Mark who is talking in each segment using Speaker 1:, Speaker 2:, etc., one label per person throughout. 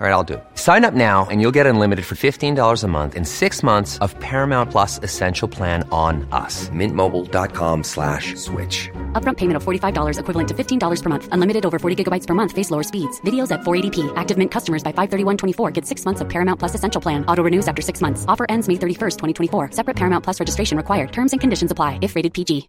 Speaker 1: All right, I'll do it. Sign up now and you'll get unlimited for $15 a month in six months of Paramount Plus Essential Plan on us. Mintmobile.com slash switch.
Speaker 2: Upfront payment of $45 equivalent to $15 per month. Unlimited over 40 gigabytes per month. Face lower speeds. Videos at 480p. Active Mint customers by 531.24 get six months of Paramount Plus Essential Plan. Auto renews after six months. Offer ends May 31st, 2024. Separate Paramount Plus registration required. Terms and conditions apply if rated PG.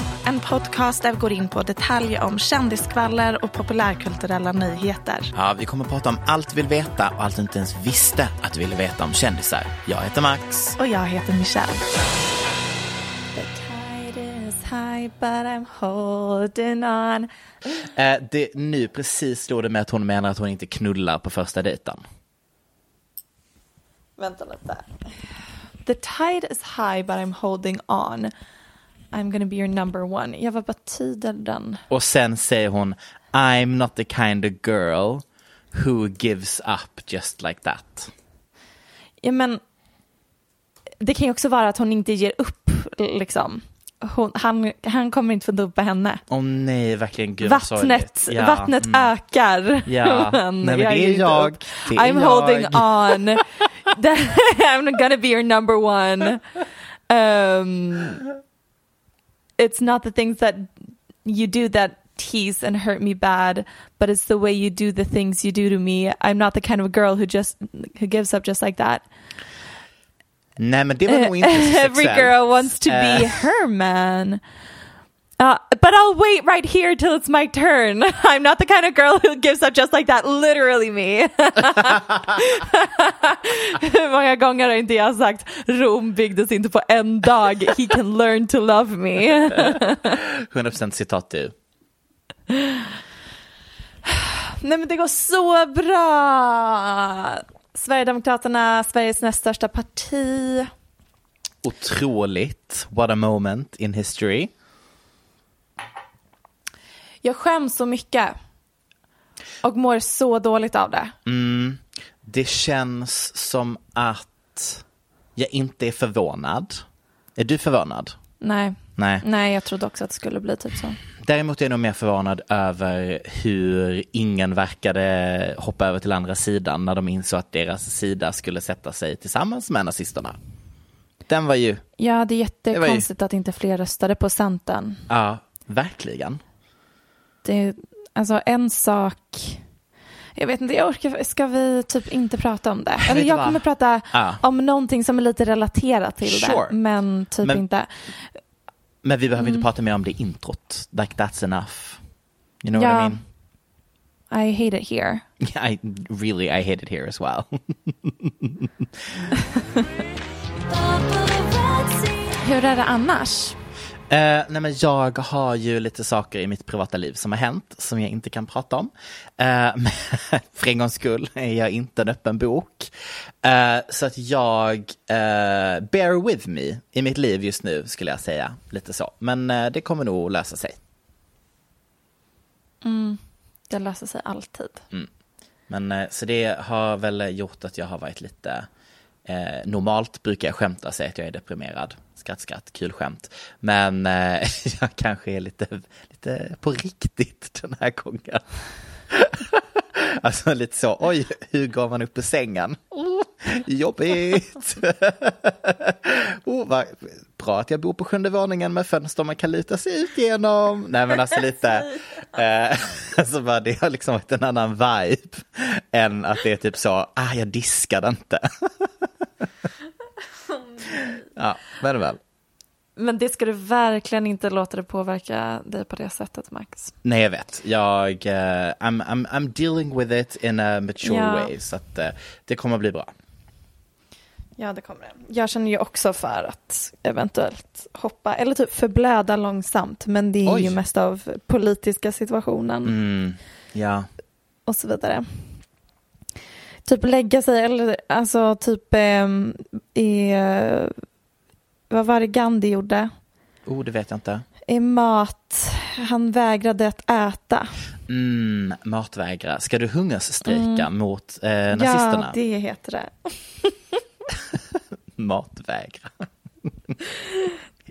Speaker 3: en podcast där vi går in på detaljer om kändisskvaller och populärkulturella nyheter.
Speaker 4: Ja, vi kommer att prata om allt vi vill veta och allt du inte ens visste att du ville veta om kändisar. Jag heter Max.
Speaker 3: Och jag heter Michelle. The tide is high but I'm holding on.
Speaker 4: Eh, det, nu precis stod det med att hon menar att hon inte knullar på första dejten.
Speaker 3: Vänta lite. The tide is high but I'm holding on. I'm gonna be your number one. Jag vad betyder den?
Speaker 4: Och sen säger hon I'm not the kind of girl who gives up just like that.
Speaker 3: Ja men det kan ju också vara att hon inte ger upp liksom. Hon, han, han kommer inte få dumpa henne.
Speaker 4: Åh nej, verkligen gud
Speaker 3: Vattnet.
Speaker 4: Ja,
Speaker 3: vattnet
Speaker 4: mm.
Speaker 3: ökar.
Speaker 4: Ja. Nej, men det är jag. Det är
Speaker 3: I'm
Speaker 4: jag.
Speaker 3: holding on. I'm gonna be your number one. Um, it's not the things that you do that tease and hurt me bad, but it's the way you do the things you do to me. I'm not the kind of girl who just who gives up just like that.
Speaker 4: Nej, men det var nog inte
Speaker 3: Every girl wants to be
Speaker 4: Eh,
Speaker 3: her man. Uh, but I'll wait right here till it's my turn. I'm not the kind of girl who gives up just like that. Literally me. Hur många gånger har inte jag sagt Rom byggdes inte på en dag. He can learn to love me.
Speaker 4: 100% citat du.
Speaker 3: Nej men det går så bra. Sverigedemokraterna, Sveriges näst största parti.
Speaker 4: Otroligt. What a moment in history.
Speaker 3: Jag skäms så mycket. Och mår så dåligt av det.
Speaker 4: Det känns som att jag inte är förvånad. Är du förvånad?
Speaker 3: Nej.
Speaker 4: Nej.
Speaker 3: Nej, jag trodde också att det skulle bli typ så.
Speaker 4: Däremot är jag nog mer förvånad över hur ingen verkade hoppa över till andra sidan när de insåg att deras sida skulle sätta sig tillsammans med nazisterna. Den var ju,
Speaker 3: Ja, det är jättekonstigt att inte fler röstade på Centern.
Speaker 4: ja, verkligen.
Speaker 3: Det alltså en sak... Jag vet inte, jag orkar, ska vi typ inte prata om det? Eller jag kommer prata
Speaker 4: Ja.
Speaker 3: om någonting som är lite relaterat till
Speaker 4: Sure.
Speaker 3: det, men typ
Speaker 4: Men-
Speaker 3: inte.
Speaker 4: Men vi behöver
Speaker 3: Mm.
Speaker 4: inte prata mer om det introt. Like that's enough. You know
Speaker 3: Ja.
Speaker 4: what I mean?
Speaker 3: I hate it here.
Speaker 4: I really, I hate it here as well.
Speaker 3: Hur är det annars?
Speaker 4: Eh, nej men jag har ju lite saker i mitt privata liv som har hänt som jag inte kan prata om. Eh, men för en gångs skull är jag inte en öppen bok. Eh, så att jag, eh, bear with me i mitt liv just nu skulle jag säga. Lite så. Men eh, det kommer nog lösa sig.
Speaker 3: Det löser sig alltid.
Speaker 4: Men eh, så det har väl gjort att jag har varit lite eh, Normalt brukar jag skämta och säga att jag är deprimerad. Skratt, skratt, kul skämt. Men eh, jag kanske är lite, lite på riktigt den här gången. alltså lite så, oj, hur går man upp ur sängen? Oh, Jobbigt! oh, vad bra att jag bor på sjunde våningen med fönster man kan luta sig ut genom. Nej men alltså lite, eh, alltså bara, det har liksom varit en annan vibe än att det är typ så, ah jag diskade inte. ja, men väl.
Speaker 3: Men det ska du verkligen inte låta det påverka dig på det sättet, Max.
Speaker 4: Nej, jag vet. Jag, uh, I'm, I'm, I'm dealing with it in a mature
Speaker 3: Ja.
Speaker 4: way, så att uh, det kommer att bli bra.
Speaker 3: Ja, det kommer det. Jag känner ju också för att eventuellt hoppa, eller typ förblöda långsamt, men det är
Speaker 4: Oj.
Speaker 3: ju mest av politiska situationen
Speaker 4: Mm, ja.
Speaker 3: och så vidare. Typ lägga sig, eller alltså typ ehm, i, eh, vad var det Gandhi gjorde?
Speaker 4: Oh, det vet jag inte.
Speaker 3: I mat, han vägrade att äta.
Speaker 4: Mm, matvägra. Ska du hungerstrejka mot eh, nazisterna?
Speaker 3: Ja, det heter det.
Speaker 4: Matvägra.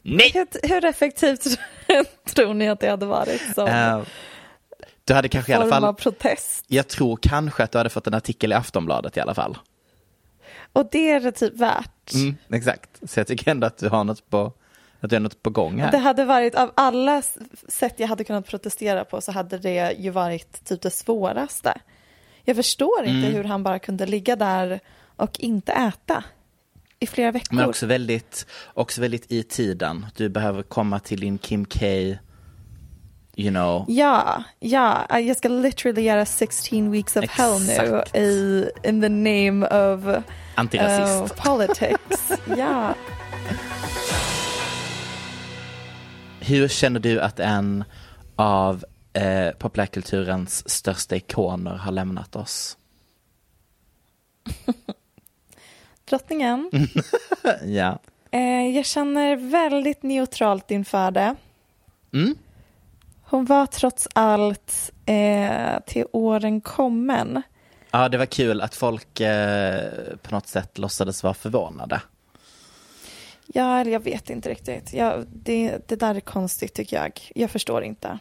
Speaker 4: Nej!
Speaker 3: Hur, hur effektivt tror ni att det hade varit som
Speaker 4: Eh, du hade kanske i alla fall,
Speaker 3: protest?
Speaker 4: jag tror kanske att du hade fått en artikel i Aftonbladet i alla fall.
Speaker 3: Och det är det typ värt.
Speaker 4: Mm, exakt, så jag tycker ändå att du har något på, att du har något på gång här.
Speaker 3: Det hade varit, av alla sätt jag hade kunnat protestera på så hade det ju varit typ det svåraste. Jag förstår inte
Speaker 4: Mm.
Speaker 3: hur han bara kunde ligga där och inte äta i flera veckor.
Speaker 4: Men också väldigt, också väldigt i tiden. Du behöver komma till din Kim K, you know.
Speaker 3: Ja, ja, jag ska literally göra 16 weeks of hell nu
Speaker 4: Exakt.
Speaker 3: i in the name of
Speaker 4: Antirasist.
Speaker 3: uh, politics. ja.
Speaker 4: Hur känner du att en av eh, populärkulturens största ikoner har lämnat oss?
Speaker 3: Drottningen.
Speaker 4: ja.
Speaker 3: Eh, jag känner väldigt neutralt inför det.
Speaker 4: Mm.
Speaker 3: Hon var trots allt eh, till åren kommen.
Speaker 4: Ja, det var kul att folk eh, på något sätt låtsades vara förvånade.
Speaker 3: Ja, eller jag vet inte riktigt. Ja, det, det där är konstigt tycker jag. Jag förstår inte.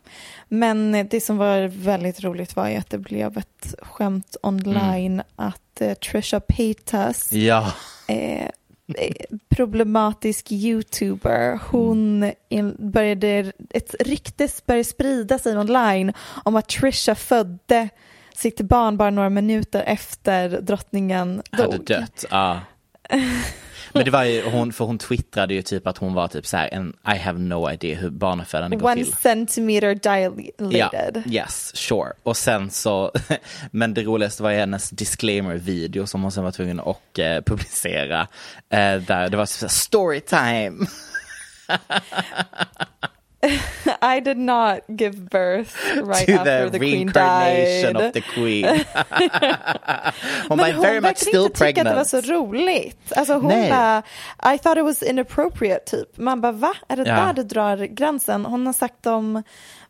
Speaker 3: Men det som var väldigt roligt var ju att det blev ett skämt online att eh, Trisha Paytas,
Speaker 4: Ja,
Speaker 3: eh, problematisk youtuber, hon började, ett rykte började sprida sig online om att Trisha födde sitt barn bara några minuter efter drottningen dog.
Speaker 4: hade dött. Ja. Men det var ju hon, för hon twittrade ju typ att hon var typ så här, en, I have no idea hur barnafödande går
Speaker 3: One
Speaker 4: till.
Speaker 3: centimeter
Speaker 4: Ja,
Speaker 3: dilated.
Speaker 4: yes, sure. Och sen så, men det roligaste var ju hennes disclaimer-video som hon sen var tvungen att eh, publicera. Eh, där det var så här, story time.
Speaker 3: I did not give birth right
Speaker 4: to
Speaker 3: after
Speaker 4: the,
Speaker 3: the, queen died.
Speaker 4: of the queen. hon
Speaker 3: Men hon
Speaker 4: very much
Speaker 3: verkade
Speaker 4: still
Speaker 3: inte tycka att det var
Speaker 4: pregnant.
Speaker 3: så roligt. Alltså hon
Speaker 4: Nej.
Speaker 3: bara, I thought it was inappropriate typ. Man bara, va? Är det
Speaker 4: Ja.
Speaker 3: där du drar gränsen? Hon har sagt de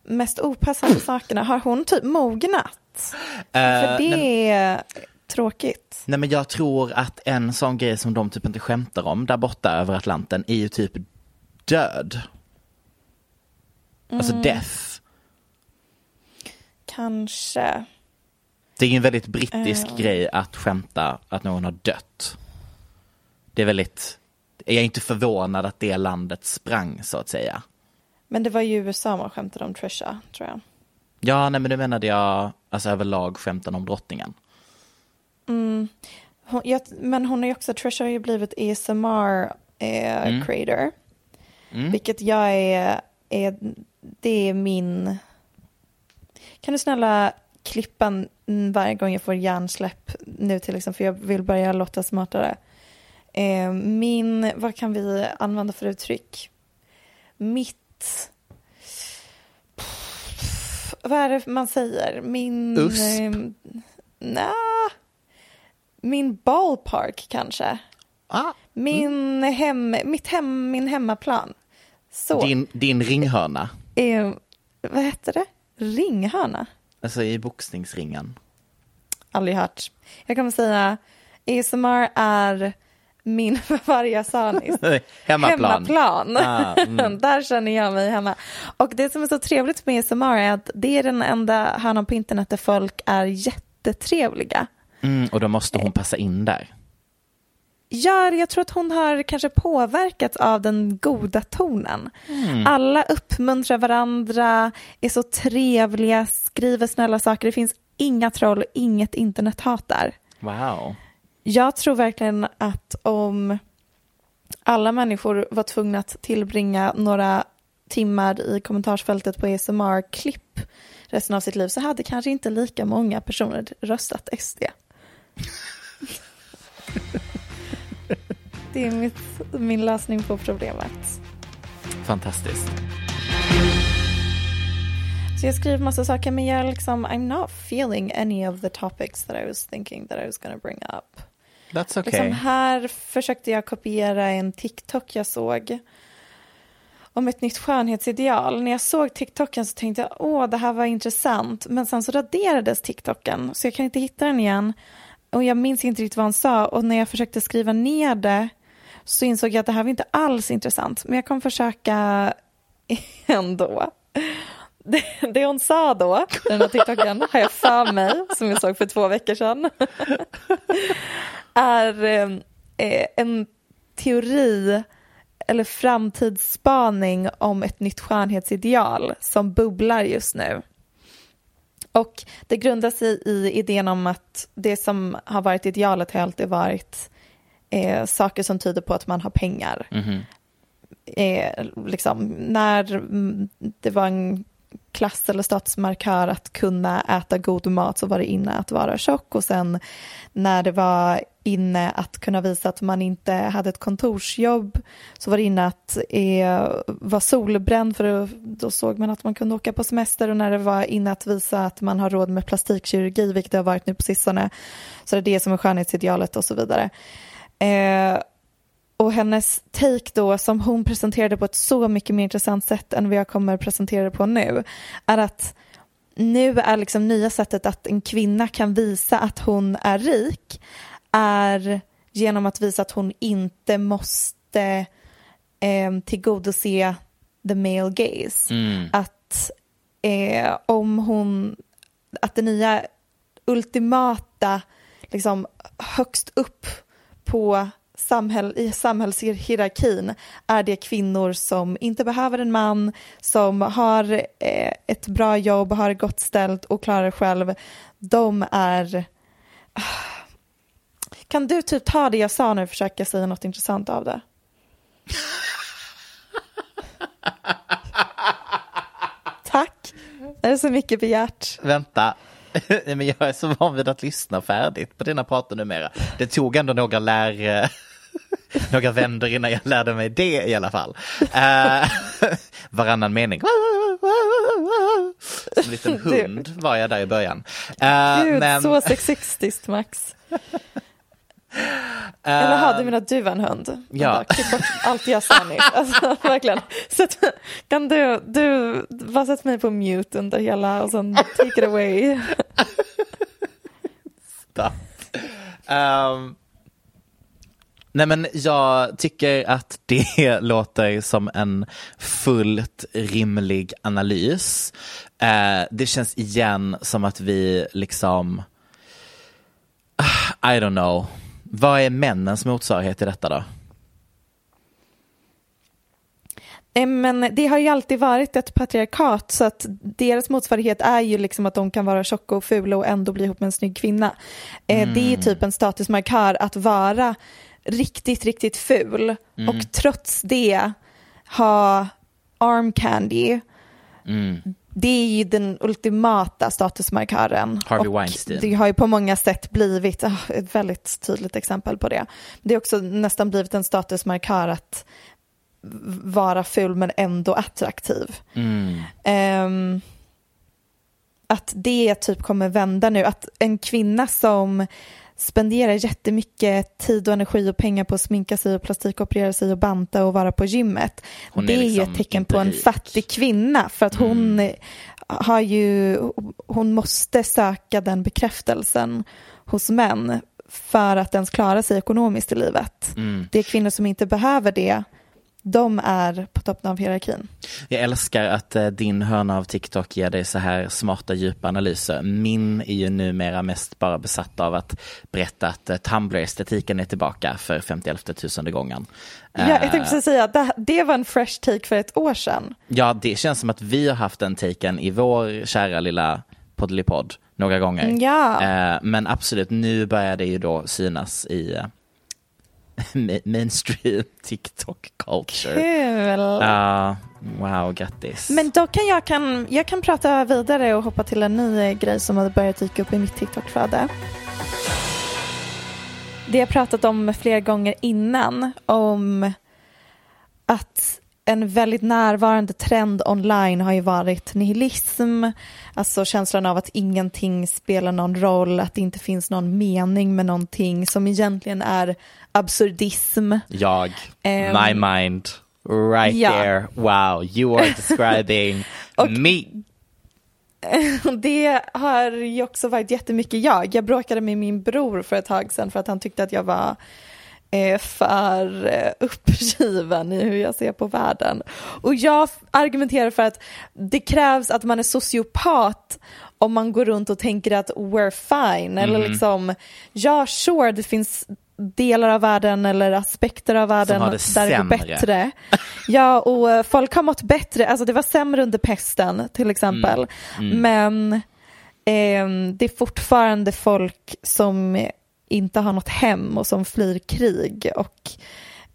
Speaker 3: mest opassande sakerna. Har hon typ mognat? För
Speaker 4: Eh,
Speaker 3: det är tråkigt.
Speaker 4: nej men jag tror att en sån grej som de typ inte skämtar om där borta över Atlanten är ju typ död. Alltså
Speaker 3: Mm.
Speaker 4: death.
Speaker 3: Kanske.
Speaker 4: Det är ju en väldigt brittisk
Speaker 3: Ja.
Speaker 4: grej att skämta att någon har dött. Det är väldigt, jag är inte förvånad att det landet sprang så att säga.
Speaker 3: Men det var ju USA man skämtade om Trisha, tror jag.
Speaker 4: Ja, nej men det menade jag, alltså överlag skämten om drottningen.
Speaker 3: Hon, jag, men hon har ju också, Trisha har ju blivit ASMR eh,
Speaker 4: Mm.
Speaker 3: creator. Vilket jag är, är, det är min... Kan du snälla klippa varje gång jag får hjärnsläpp nu till exempel, för jag vill börja låta smartare. Eh, min, vad kan vi använda för uttryck? Mitt... Vad är det man säger? Min...
Speaker 4: USP?
Speaker 3: Eh, nja, min ballpark kanske.
Speaker 4: Ah,
Speaker 3: Min hem, mitt hem, min hemmaplan. Så,
Speaker 4: din, din ringhörna,
Speaker 3: eh, vad heter det? Ringhörna?
Speaker 4: alltså i boxningsringen.
Speaker 3: Aldrig hört. Jag kommer säga ASMR är min, vad jag sa nyss?
Speaker 4: Hemmaplan.
Speaker 3: Hemmaplan.
Speaker 4: Ah, mm.
Speaker 3: Där känner jag mig hemma. Och det som är så trevligt med ASMR är att det är den enda hörnan på internet där folk är jättetrevliga.
Speaker 4: Mm, och då måste hon passa in där.
Speaker 3: Ja, jag tror att hon har kanske påverkats av den goda tonen.
Speaker 4: Mm.
Speaker 3: Alla uppmuntrar varandra, är så trevliga, skriver snälla saker. Det finns inga troll, inget internethat där.
Speaker 4: Wow.
Speaker 3: Jag tror verkligen att om alla människor var tvungna att tillbringa några timmar i kommentarsfältet på ASMR-klipp resten av sitt liv så hade kanske inte lika många personer röstat SD. Det är mitt, min lösning på problemet.
Speaker 4: Fantastiskt.
Speaker 3: Så jag skriver massa saker men jag liksom, I'm not feeling any of the topics that I was thinking that I was gonna bring up.
Speaker 4: That's okay.
Speaker 3: Liksom här försökte jag kopiera en TikTok jag såg om ett nytt skönhetsideal. När jag såg TikToken så tänkte jag åh det här var intressant men sen så raderades TikToken så jag kan inte hitta den igen och jag minns inte riktigt vad han sa och när jag försökte skriva ner det så insåg jag att det här var inte alls intressant men jag kommer försöka ändå. Det, det hon sa då, den här TikToken, har jag för mig, som jag såg för två veckor sedan, är ehm, eh, en teori eller framtidsspaning om ett nytt skönhetsideal som bubblar just nu. Och det grundar sig i idén om att det som har varit idealet har alltid varit eh, saker som tyder på att man har pengar.
Speaker 4: Mhm.
Speaker 3: Eh, liksom, när mm, det var en klass eller statusmarkör att kunna äta god mat så var det inne att vara tjock och sen när det var inne att kunna visa att man inte hade ett kontorsjobb så var det inne att eh, vara solbränd för då såg man att man kunde åka på semester och när det var inne att visa att man har råd med plastikkirurgi vilket det har varit nu på sistone så det är det som är skönhetsidealet och så vidare. Eh, och hennes take då som hon presenterade på ett så mycket mer intressant sätt än vad jag kommer presentera på nu är att nu är liksom nya sättet att en kvinna kan visa att hon är rik är genom att visa att hon inte måste eh, tillgodose the male gaze.
Speaker 4: Mm.
Speaker 3: Att eh, om hon, att det nya ultimata, liksom högst upp på samhäll, i samhällshierarkin är det kvinnor som inte behöver en man, som har eh, ett bra jobb, har gott ställt och klarar själv. De är... Kan du typ ta det jag sa nu och försöka säga något intressant av det? Tack. Det är så mycket begärt.
Speaker 4: Vänta. Nej, men jag är så van vid att lyssna färdigt på dina pratar numera. Det tog ändå några lär... eh, några vändor innan jag lärde mig det i alla fall. Uh, varannan mening. Som en liten hund var jag där i början. Eh,
Speaker 3: Gud,
Speaker 4: men,
Speaker 3: så sexistiskt Max. Eller har du menar att du var en hund?
Speaker 4: Ja.
Speaker 3: Vänta, Klipp bort allt jag sa nyss. Alltså, verkligen. Sätt, kan du, du bara sätt mig på mute under hela och sen take it away.
Speaker 4: Ehm, nej men jag tycker att det låter som en fullt rimlig analys. Eh, det känns igen som att vi liksom, ah, I don't know, vad är männens motsvarighet till detta då?
Speaker 3: Eh, Men det har ju alltid varit ett patriarkat så att deras motsvarighet är ju liksom att de kan vara tjocka och fula och ändå bli ihop med en snygg kvinna. Eh, Det är ju typ en statusmarkör att vara riktigt, riktigt ful och trots det ha arm candy. Det är ju den ultimata statusmarkören.
Speaker 4: Harvey Weinstein.
Speaker 3: Det har ju på många sätt blivit ah, ett väldigt tydligt exempel på det. Det har också nästan blivit en statusmarkör att vara ful men ändå attraktiv. Ehm, att det typ kommer vända nu. Att en kvinna som spenderar jättemycket tid och energi och pengar på att sminka sig och plastikoperera sig och banta och vara på gymmet.
Speaker 4: Hon är
Speaker 3: det är ju
Speaker 4: liksom
Speaker 3: ett tecken
Speaker 4: inte
Speaker 3: på en
Speaker 4: rik.
Speaker 3: fattig kvinna för att hon har ju, hon måste söka den bekräftelsen hos män för att ens klara sig ekonomiskt i livet. Det är kvinnor som inte behöver det de är på toppen av hierarkin.
Speaker 4: Jag älskar att eh, din hörna av TikTok ger dig så här smarta djupa analyser. Min är ju numera mest bara besatt av att berätta att eh, Tumblr-estetiken är tillbaka för 51 tusende gången.
Speaker 3: Ja, jag tänkte
Speaker 4: Eh,
Speaker 3: precis säga att det, det var en fresh take för ett år sedan.
Speaker 4: Ja, det känns som att vi har haft den taken i vår kära lilla poddelipodd några gånger.
Speaker 3: Ja.
Speaker 4: Eh, men absolut, nu börjar det ju då synas i eh, mainstream TikTok culture.
Speaker 3: Kul!
Speaker 4: Ja, wow, grattis.
Speaker 3: Men då kan jag, kan jag kan prata vidare och hoppa till en ny grej som hade börjat dyka upp i mitt TikTok-flöde. Det jag pratat om flera gånger innan, om att en väldigt närvarande trend online har ju varit nihilism, alltså känslan av att ingenting spelar någon roll, att det inte finns någon mening med någonting som egentligen är absurdism.
Speaker 4: Jag,
Speaker 3: Ehm,
Speaker 4: my mind, right
Speaker 3: ja.
Speaker 4: there. Wow, you are describing me.
Speaker 3: Det har ju också varit jättemycket jag. Jag bråkade med min bror för ett tag sedan för att han tyckte att jag var eh, för eh, uppgiven i hur jag ser på världen. Och jag argumenterar för att det krävs att man är sociopat om man går runt och tänker att we're fine. Eller liksom, ja sure det finns delar av världen eller aspekter av världen där det går
Speaker 4: sämre.
Speaker 3: bättre. Ja, och eh, folk har mått bättre. Alltså det var sämre under pesten till exempel. Men ehm, det är fortfarande folk som inte har något hem och som flyr krig. Och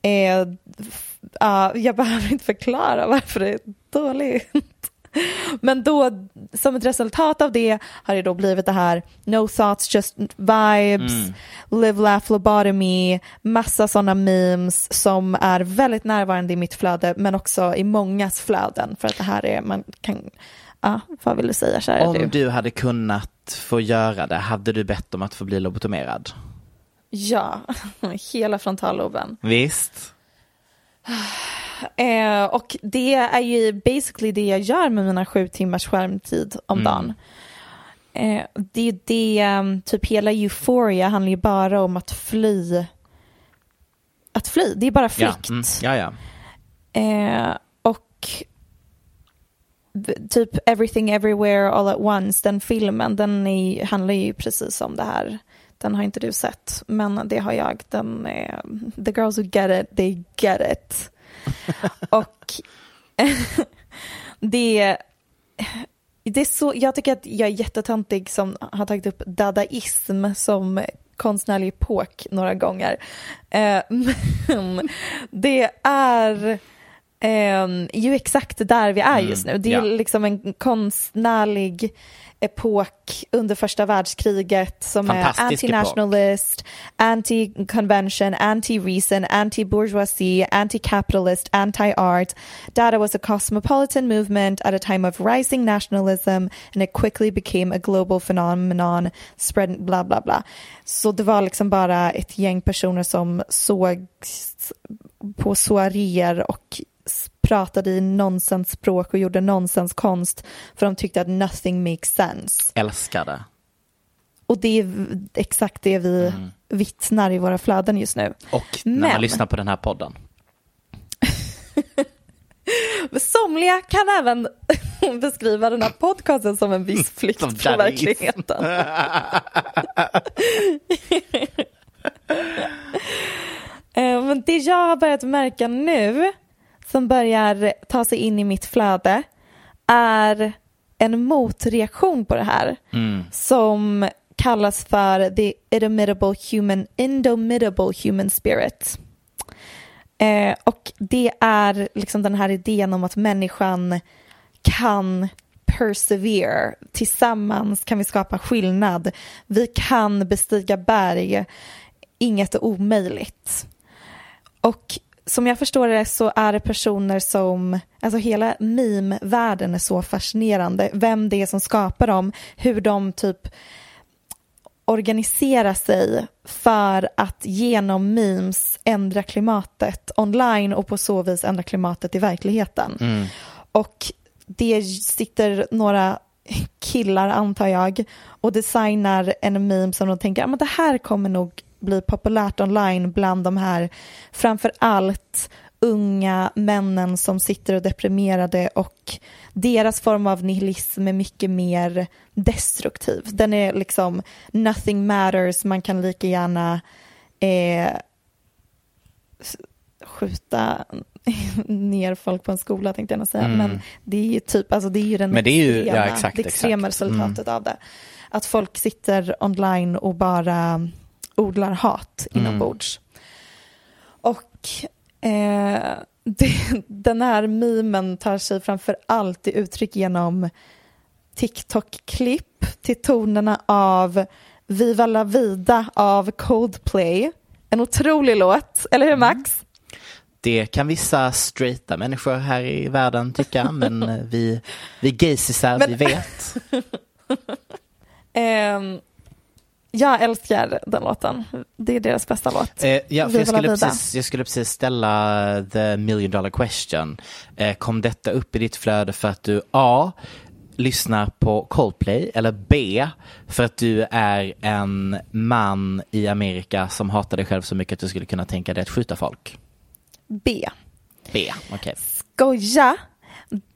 Speaker 3: eh, ja, jag behöver inte förklara varför det är dåligt. Men då, som ett resultat av det har det då blivit det här no thoughts, just vibes, live, laugh, lobotomy, massa sådana memes som är väldigt närvarande i mitt flöde men också i mångas flöden för att det här är, man kan, ja, vad vill du säga kära
Speaker 4: Om
Speaker 3: du?
Speaker 4: du hade kunnat få göra det, hade du bett om att få bli lobotomerad?
Speaker 3: Ja, hela frontalloben.
Speaker 4: Visst?
Speaker 3: Eh, och det är ju basically det jag gör med mina sju timmars skärmtid om dagen. Eh, det är det, um, typ hela euphoria handlar ju bara om att fly. Att fly, det är bara
Speaker 4: Ja,
Speaker 3: flykt.
Speaker 4: mm, ja, ja.
Speaker 3: Eh, och typ Everything Everywhere All At Once, den filmen, den är, handlar ju precis om det här. Den har inte du sett, men det har jag. Den är, the girls who get it, they get it. och det, det är så, jag tycker att jag är jättetöntig som har tagit upp dadaism som konstnärlig epok några gånger. Eh, men det är eh, ju exakt där vi är just nu. Det är
Speaker 4: ja.
Speaker 3: liksom en konstnärlig epok under första världskriget som är anti-nationalist, anti-convention, anti-reason, anti-bourgeoisie, anti-capitalist, anti-art. Dada was a cosmopolitan movement at a time of rising nationalism and it quickly became a global phenomenon, spread bla bla bla. Så det var liksom bara ett gäng personer som såg på soaréer och pratade i nonsensspråk och gjorde nonsenskonst för de tyckte att nothing makes sense.
Speaker 4: Älskar det.
Speaker 3: Och det är exakt det vi vittnar i våra flöden just nu.
Speaker 4: Och när
Speaker 3: Men-
Speaker 4: man lyssnar på den här podden.
Speaker 3: Somliga kan även beskriva den här podcasten som en viss flykt från verkligheten. Eh, Men det jag har börjat märka nu, som börjar ta sig in i mitt flöde, är en motreaktion på det här. Som kallas för the indomitable human, indomitable human spirit. Eh, och det är liksom den här idén om att människan kan persevere. Tillsammans kan vi skapa skillnad. Vi kan bestiga berg. Inget är omöjligt. Och som jag förstår det så är det personer som, alltså hela meme-världen är så fascinerande. Vem det är som skapar dem, hur de typ organisera sig för att genom memes ändra klimatet online och på så vis ändra klimatet i verkligheten. Och det sitter några killar, antar jag, och designar en meme som de tänker att det här kommer nog bli populärt online bland de här framför allt unga männen som sitter och deprimerade och deras form av nihilism är mycket mer destruktiv. Den är liksom nothing matters, man kan lika gärna eh, skjuta ner folk på en skola tänkte jag nog säga.
Speaker 4: Mm.
Speaker 3: Men det är ju typ, alltså det är ju den
Speaker 4: Men det är ju-
Speaker 3: extrema,
Speaker 4: ja, exakt,
Speaker 3: det extrema
Speaker 4: exakt. Mm.
Speaker 3: resultatet av det. Att folk sitter online och bara odlar hat
Speaker 4: Mm.
Speaker 3: inombords. Och eh, det, den här memen tar sig framför allt i uttryck genom TikTok-klipp till tonerna av Viva la vida av Coldplay. En otrolig låt, eller hur Max?
Speaker 4: Det kan vissa straighta människor här i världen tycka, men eh, vi, vi gaysisar,
Speaker 3: Men-
Speaker 4: vi vet.
Speaker 3: Ehm, jag älskar den låten. Det är deras bästa låt.
Speaker 4: Eh, ja, för jag, skulle precis, jag skulle precis ställa the million dollar question. Eh, kom detta upp i ditt flöde för att du A. lyssnar på Coldplay eller B. för att du är en man i Amerika som hatar dig själv så mycket att du skulle kunna tänka dig att skjuta folk?
Speaker 3: B.
Speaker 4: B, okej.
Speaker 3: Skoja.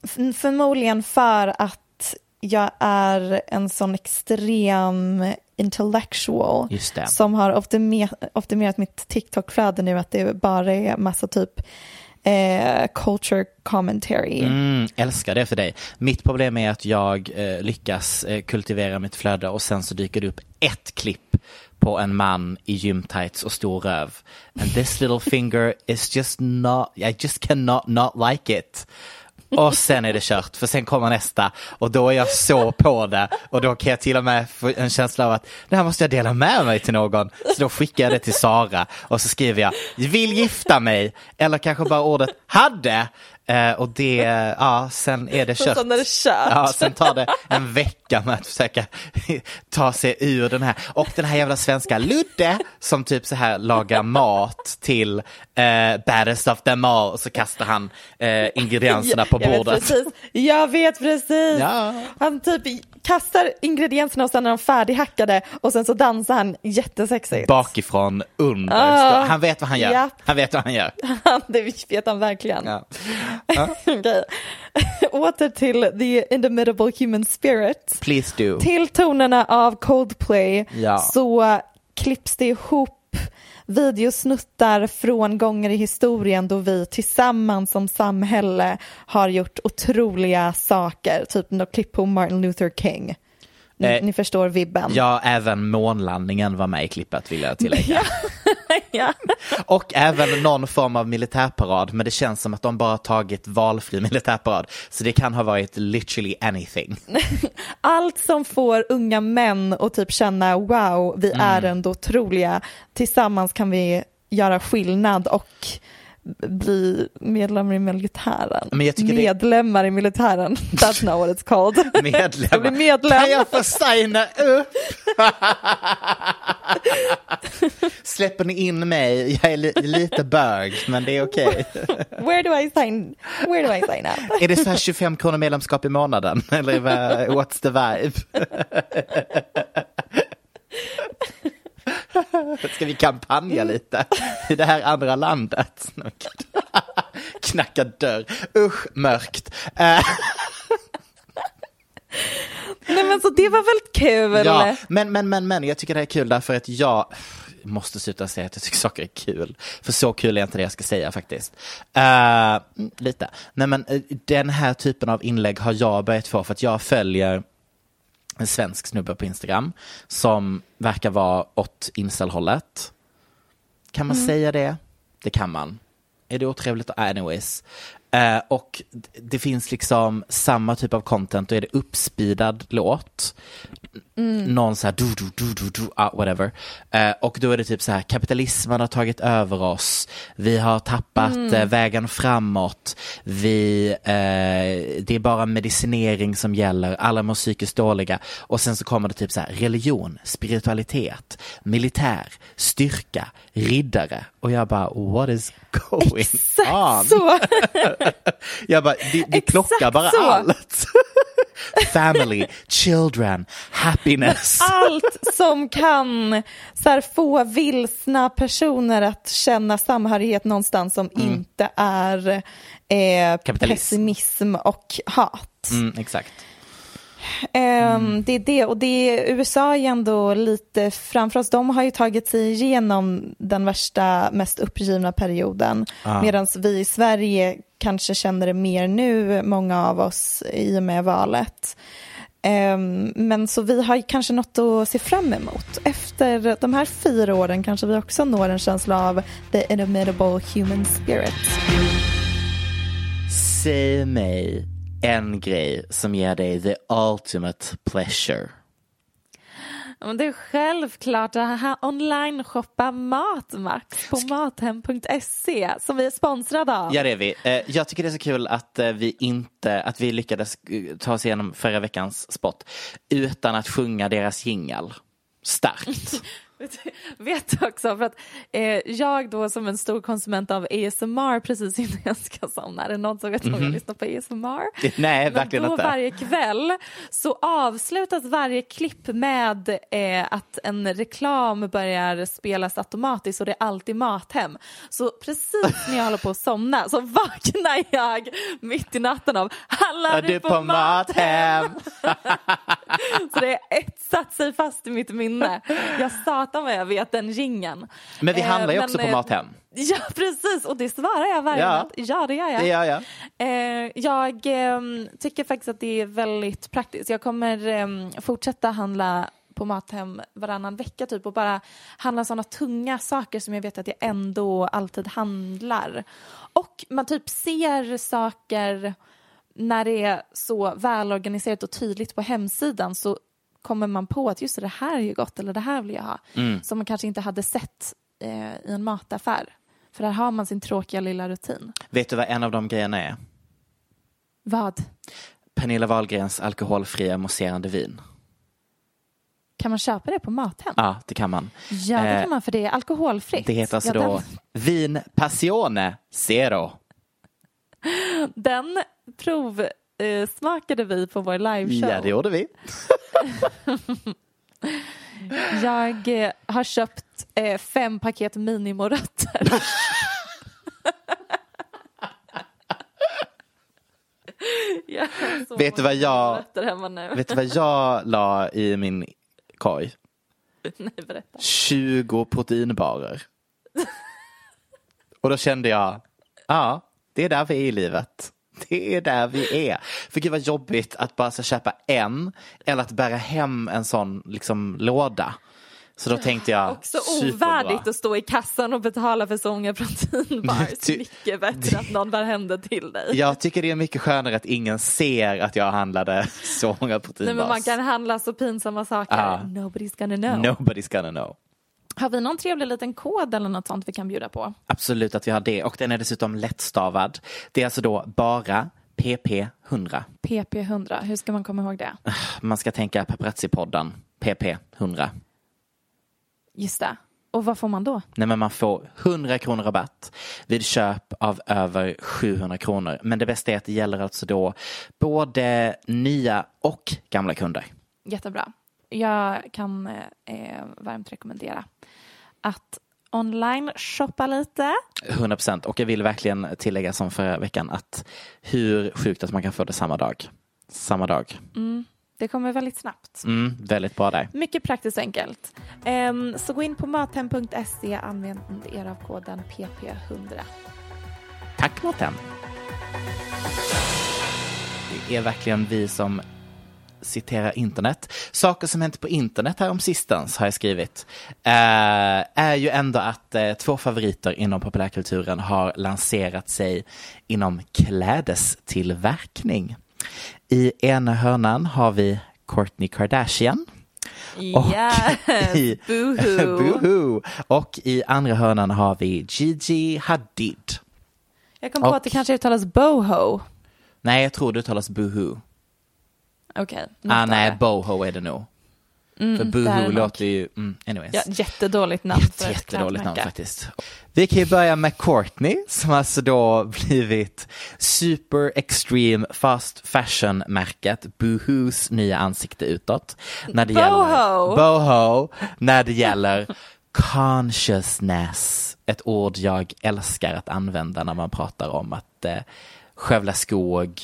Speaker 3: F- förmodligen för att jag är en sån extrem intellectual som har optimer- optimerat mitt TikTok-flöde nu att det bara är massa typ eh, culture commentary.
Speaker 4: Mm, älskar det för dig. Mitt problem är att jag eh, lyckas eh, kultivera mitt flöde och sen så dyker det upp ett klipp på en man i gymtights och stor röv. And this little finger is just not, I just cannot not like it. Och sen är det kört, för sen kommer nästa. Och då är jag så på det. Och då kan jag till och med få en känsla av att det här måste jag dela med mig till någon. Så då skickar jag det till Sara. Och så skriver jag vill gifta mig? Eller kanske bara ordet hade? Eh, och det, ja, sen är det kört.
Speaker 3: sen är det kört.
Speaker 4: Ja, sen tar det en vecka med att försöka ta sig ur den här. Och den här jävla svenska Ludde som typ så här lagar mat till eh, baddest of them all och så kastar han eh, ingredienserna på
Speaker 3: jag
Speaker 4: bordet.
Speaker 3: Vet precis. Jag vet precis.
Speaker 4: Ja.
Speaker 3: Han typ kastar ingredienserna och sen är de färdighackade och sen så dansar han jättesexigt.
Speaker 4: Bakifrån under.
Speaker 3: Ah,
Speaker 4: han vet vad han gör.
Speaker 3: japp.
Speaker 4: Han vet vad han gör.
Speaker 3: det vet han verkligen.
Speaker 4: Ja.
Speaker 3: Okej. Åter till the indomitable human spirit.
Speaker 4: Please do.
Speaker 3: Till tonerna av Coldplay
Speaker 4: Ja.
Speaker 3: så klipps det ihop videosnuttar från gånger i historien då vi tillsammans som samhälle har gjort otroliga saker. Typ något klipp på Martin Luther King. Ni,
Speaker 4: Eh,
Speaker 3: ni förstår vibben.
Speaker 4: Ja, även månlandningen var med i klippet vill jag tillägga.
Speaker 3: Ja.
Speaker 4: Och även någon form av militärparad, men det känns som att de bara tagit valfri militärparad. Så det kan ha varit literally anything.
Speaker 3: Allt som får unga män att typ känna wow, vi
Speaker 4: Mm.
Speaker 3: är ändå otroliga. Tillsammans kan vi göra skillnad och bli medlemmar i militären.
Speaker 4: Tycker det-
Speaker 3: medlemmar i militären, that's not what it's called.
Speaker 4: Medlem.
Speaker 3: Jag medlem.
Speaker 4: Kan jag få signa upp? Släpper ni in mig? Jag är li- lite bög, men det är okej.
Speaker 3: Where do I sign, where do I sign up?
Speaker 4: Är det så här 25 kronor medlemskap i månaden? Eller what's the vibe? Ska vi kampanja lite i det här andra landet? Knacka dörr. Usch, mörkt. Eh,
Speaker 3: Nej men så det var väl kul?
Speaker 4: Ja, men, men, men, men jag tycker det är kul därför att jag måste sluta säga att jag tycker saker är kul. För så kul är inte det jag ska säga faktiskt. Mm, lite. Nej men eh, den här typen av inlägg har jag börjat få för att jag följer en svensk snubbe på Instagram som verkar vara åt incel-hållet. Kan man säga det? Det kan man. Är det otrevligt? Anyways. Eh, och det finns liksom samma typ av content, då är det uppspeedad låt. Någon så här du, du, du, du, du, ah, whatever. Eh, och då är det typ så här, kapitalismen har tagit över oss. Vi har tappat eh, vägen framåt. Vi, eh, det är bara medicinering som gäller. Alla mår psykiskt dåliga. Och sen så kommer det typ så här, religion, spiritualitet, militär, styrka, riddare. Och jag bara, what is going on?
Speaker 3: Så,
Speaker 4: Jag bara, det, det plockar bara
Speaker 3: så.
Speaker 4: allt. family, children, happiness.
Speaker 3: Allt som kan så här, få vilsna personer att känna samhörighet någonstans som inte är eh, pessimism och hat.
Speaker 4: Mm, exakt.
Speaker 3: Ehm, Det är det, och det är, USA är ändå lite framför oss. De har ju tagit sig igenom den värsta, mest uppgivna perioden.
Speaker 4: Ah.
Speaker 3: Medan vi i Sverige kanske känner det mer nu, många av oss, i och med valet. Ehm, men så vi har kanske något att se fram emot. Efter de här fyra åren kanske vi också når en känsla av the inimitable human spirit.
Speaker 4: Säg mig en grej som ger dig the ultimate pleasure.
Speaker 3: Men det är självklart att online-shoppa mat, Max, på mathem.se som vi är sponsrade av.
Speaker 4: Ja det är vi. Eh, Jag tycker det är så kul att eh, vi inte, att vi lyckades eh, ta oss igenom förra veckans spot utan att sjunga deras jingle. Starkt.
Speaker 3: Vet- du också, för att eh, jag då som en stor konsument av ASMR precis innan jag ska somna, är det någon som vet om jag lyssnar på ASMR?
Speaker 4: Nej,
Speaker 3: Men
Speaker 4: verkligen
Speaker 3: då
Speaker 4: inte.
Speaker 3: varje kväll så avslutas varje klipp med eh, att en reklam börjar spelas automatiskt och det är alltid Mathem. Så precis när jag håller på att somna så vaknar jag mitt i natten av Alla
Speaker 4: Är du på Mathem?
Speaker 3: Så det är ett satt sig fast i mitt minne. Jag satan vad jag vet den gingen.
Speaker 4: Men vi
Speaker 3: Eh,
Speaker 4: handlar ju
Speaker 3: men,
Speaker 4: också på
Speaker 3: eh,
Speaker 4: Mathem.
Speaker 3: Ja precis och det svarar jag varje
Speaker 4: Ja.
Speaker 3: natt. Ja det gör jag.
Speaker 4: Det gör jag.
Speaker 3: Eh, jag ehm, tycker faktiskt att det är väldigt praktiskt. Jag kommer ehm, fortsätta handla på Mathem varannan vecka typ och bara handla sådana tunga saker som jag vet att jag ändå alltid handlar. Och man typ ser saker när det är så välorganiserat och tydligt på hemsidan så kommer man på att just det, här är ju gott eller det här vill jag ha. Som man kanske inte hade sett eh, i en mataffär. För där har man sin tråkiga lilla rutin.
Speaker 4: Vet du vad en av de grejerna är?
Speaker 3: Vad?
Speaker 4: Pernilla Wahlgrens alkoholfria mousserande vin.
Speaker 3: Kan man köpa det på Mathem?
Speaker 4: Ja, det kan man.
Speaker 3: Ja, det
Speaker 4: Eh,
Speaker 3: kan man för det är alkoholfritt.
Speaker 4: Det heter alltså
Speaker 3: ja,
Speaker 4: då Vin Passione Zero.
Speaker 3: Den, den provsmakade vi på vår liveshow.
Speaker 4: Ja, det gjorde vi.
Speaker 3: Jag eh, har köpt eh, fem paket minimorötter. jag har så
Speaker 4: Vet du vad jag-
Speaker 3: morötter hemma nu.
Speaker 4: Vet du vad jag la i min korg?
Speaker 3: Nej, berätta.
Speaker 4: 20 proteinbarer. Och då kände jag, ja, det är där vi är i livet. Det är där vi är. För gud vad jobbigt att bara så köpa en eller att bära hem en sån liksom låda. Så då tänkte jag,
Speaker 3: Också
Speaker 4: superbra.
Speaker 3: ovärdigt att stå i kassan och betala för så många proteinbars. Mycket bättre att någon bär hem det till dig.
Speaker 4: Jag tycker det är mycket skönare att ingen ser att jag handlade så många
Speaker 3: Nej,
Speaker 4: proteinbars.
Speaker 3: men man kan handla så pinsamma saker.
Speaker 4: Ja.
Speaker 3: Nobody's gonna know.
Speaker 4: Nobody's gonna know.
Speaker 3: Har vi någon trevlig liten kod eller något sånt vi kan bjuda på?
Speaker 4: Absolut att vi har det och den är dessutom lättstavad. Det är alltså då bara PP100.
Speaker 3: PP100, hur ska man komma ihåg det?
Speaker 4: Man ska tänka paparazzi-podden, PP100.
Speaker 3: Just det. Och vad får man då?
Speaker 4: Nej men man får 100 kronor rabatt vid köp av över 700 kronor. Men det bästa är att det gäller alltså då både nya och gamla kunder.
Speaker 3: Jättebra. Jag kan eh, varmt rekommendera att online shoppa lite.
Speaker 4: 100 procent. Och jag vill verkligen tillägga som förra veckan att hur sjukt att man kan få det samma dag. Samma dag.
Speaker 3: Det kommer väldigt snabbt.
Speaker 4: Mm, väldigt bra där.
Speaker 3: Mycket praktiskt och enkelt. Ehm, så gå in på mathem.se, använd er av koden PP100.
Speaker 4: Tack Mårten. Det är verkligen vi som citerar internet. Saker som hänt på internet här om sistens har jag skrivit. Eh, är ju ändå att eh, två favoriter inom populärkulturen har lanserat sig inom klädestillverkning. I ena hörnan har vi Kourtney Kardashian. Och
Speaker 3: Yes,
Speaker 4: i,
Speaker 3: boohoo.
Speaker 4: Boohoo. Och i andra hörnan har vi Gigi Hadid.
Speaker 3: Jag kom på
Speaker 4: Och-
Speaker 3: att det kanske uttalas boho.
Speaker 4: Nej, jag tror det uttalas Boohoo.
Speaker 3: Okej.
Speaker 4: Ah,
Speaker 3: något
Speaker 4: nej. Boho är det nog. för Boohoo
Speaker 3: däremot.
Speaker 4: låter ju, mm, anyways.
Speaker 3: Ja, jättedåligt namn för ett
Speaker 4: Jättedåligt namn faktiskt. Vi kan ju börja med Courtney som alltså då blivit super extreme fast fashion märket Boohoos nya ansikte utåt. När det
Speaker 3: Boho.
Speaker 4: gäller Boho, när det gäller consciousness. Ett ord jag älskar att använda när man pratar om att eh, skövla skog,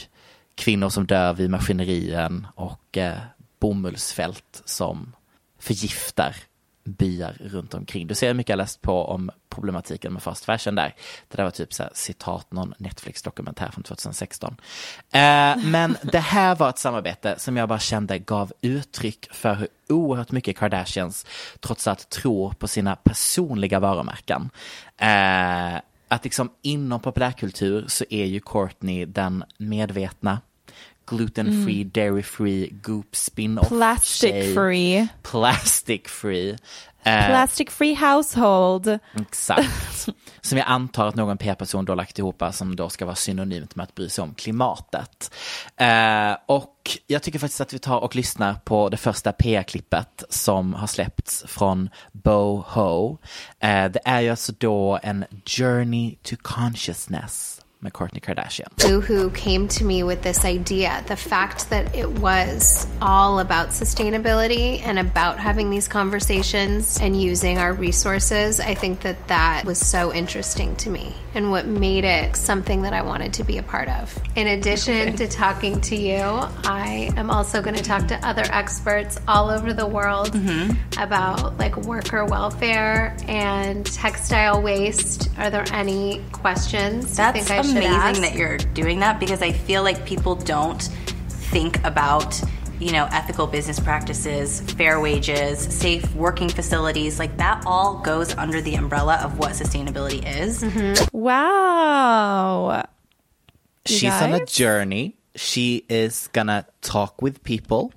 Speaker 4: kvinnor som dör vid maskinerier och eh, bomullsfält som förgiftar byar runt omkring. Du ser hur mycket jag läst på om problematiken med fast fashion där. Det där var typ så här, citat någon Netflix-dokumentär från 2016. Eh, men det här var ett samarbete som jag bara kände gav uttryck för hur oerhört mycket Kardashians trots allt tror på sina personliga varumärken. Eh, att liksom inom populärkultur så är ju Courtney den medvetna gluten free, dairy free, goop spin-off
Speaker 3: Plastic
Speaker 4: tjej.
Speaker 3: free.
Speaker 4: Plastic free. Eh,
Speaker 3: Plastic free household.
Speaker 4: Exakt. Som jag antar att någon PR-person då lagt ihop som då ska vara synonymt med att bry sig om klimatet. Eh, och jag tycker faktiskt att vi tar och lyssnar på det första PR-klippet som har släppts från Boho. Eh, det är ju alltså då en journey to consciousness med Kourtney Kardashian.
Speaker 5: Boohoo came to me with this idea the fact that it was all about sustainability and about having these conversations and using our resources. I think that that was so interesting to me and what made it something that I wanted to be a part of. In addition to talking to you, I am also going to talk to other experts all over the world mm-hmm. about like worker welfare and textile waste. Are there any questions you
Speaker 6: That's
Speaker 5: think I should
Speaker 6: amazing that you're doing that because I feel like people don't think about you know ethical business practices, fair wages, safe working facilities. Like that all goes under the umbrella of what sustainability is. Mm-hmm.
Speaker 3: Wow. You
Speaker 4: She's on a journey. She is gonna talk with people.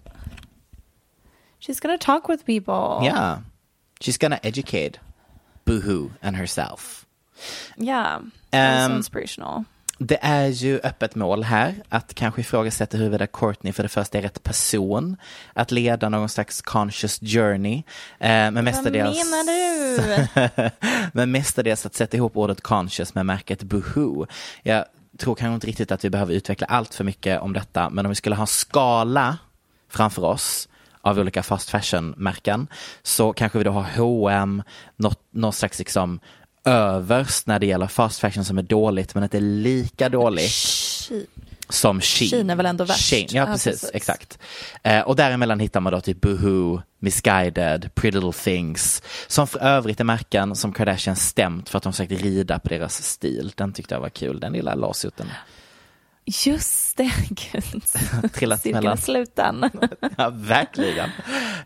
Speaker 3: She's gonna talk with people.
Speaker 4: Yeah. She's gonna educate Boohoo and herself.
Speaker 3: Yeah.
Speaker 4: Um,
Speaker 3: inspirational.
Speaker 4: Det är ju öppet mål här att kanske ifrågasätta huruvida Courtney för det första är rätt person att leda någon slags conscious journey. Eh, men
Speaker 3: Vad
Speaker 4: mestadels,
Speaker 3: menar du?
Speaker 4: men mestadels att sätta ihop ordet conscious med märket Boohoo. Jag tror kanske inte riktigt att vi behöver utveckla allt för mycket om detta, men om vi skulle ha en skala framför oss av olika fast fashion-märken så kanske vi då har H&M, något, någon slags liksom överst när det gäller fast fashion som är dåligt men inte lika dåligt som Shein.
Speaker 3: Shein är väl ändå värst.
Speaker 4: Shein, ja,
Speaker 3: Ja,
Speaker 4: precis,
Speaker 3: precis.
Speaker 4: exakt. Eh, och däremellan hittar man då typ Boohoo, Misguided, Pretty Little Things, som för övrigt är märken som Kardashian stämt för att de försökte rida på deras stil. Den tyckte jag var kul, den lilla lawsuiten.
Speaker 3: Just det, gud.
Speaker 4: Trillat mellan.
Speaker 3: sluten.
Speaker 4: Ja, verkligen.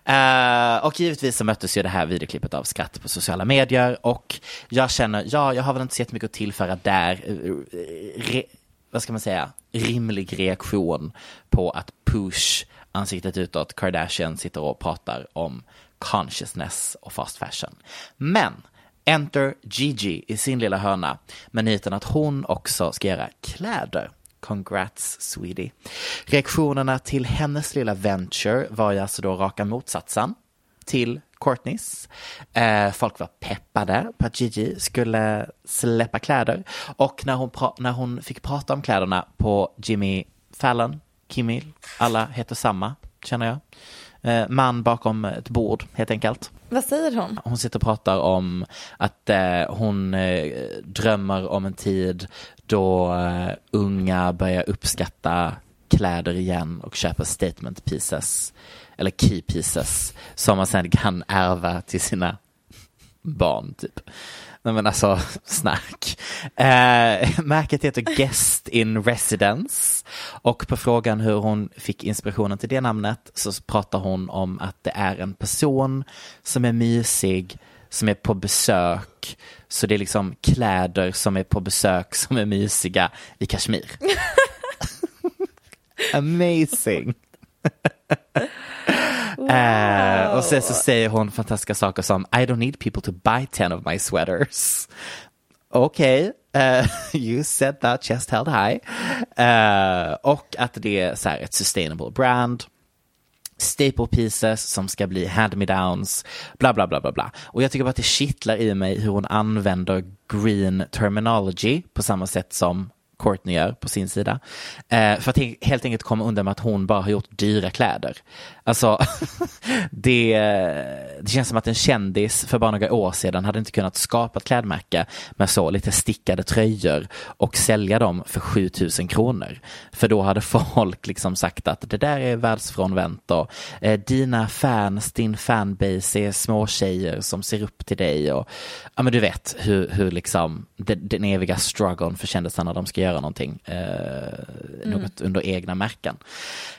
Speaker 4: Eh, och givetvis så möttes ju det här videoklippet av skratt på sociala medier och jag känner, ja, jag har väl inte så jättemycket att tillföra där. Eh, Re, vad ska man säga? Rimlig reaktion på att push ansiktet utåt, Kardashian sitter och pratar om consciousness och fast fashion. Men Enter Gigi i sin lilla hörna med nyheten att hon också ska göra kläder. Congrats sweetie. Reaktionerna till hennes lilla venture var ju alltså då raka motsatsen till Courtneys. Eh, folk var peppade på att Gigi skulle släppa kläder och när hon, pra- när hon fick prata om kläderna på Jimmy Fallon, Kimmel, alla heter samma känner jag. Eh, man bakom ett bord helt enkelt.
Speaker 3: Vad säger hon?
Speaker 4: Hon sitter och pratar om att eh, hon eh, drömmer om en tid då eh, unga börjar uppskatta kläder igen och köper statement pieces eller key pieces som man sen kan ärva till sina barn typ. Nej men alltså, snack. Eh, märket heter Guest in Residence och på frågan hur hon fick inspirationen till det namnet så pratar hon om att det är en person som är mysig, som är på besök. Så det är liksom kläder som är på besök som är mysiga i Kashmir. Amazing. Eh, och sen så säger hon fantastiska saker som I don't need people to buy 10 of my sweaters. Okej, eh, you said that chest held high. Eh, och att det är så här ett sustainable brand. staple pieces som ska bli hand-me-downs, bla bla bla bla bla. Och jag tycker bara att det kittlar i mig hur hon använder green terminology på samma sätt som Courtney gör på sin sida. Eh, för att helt enkelt komma undan med att hon bara har gjort dyra kläder. Alltså, det, det känns som att en kändis för bara några år sedan hade inte kunnat skapa ett klädmärke med så lite stickade tröjor och sälja dem för 7000 kronor. För då hade folk liksom sagt att det där är världsfrånvänt och eh, dina fans, din fanbase är små tjejer som ser upp till dig och ja men du vet hur, hur liksom den, den eviga struggeln för kändisarna de ska göra någonting, eh, mm. något under egna märken.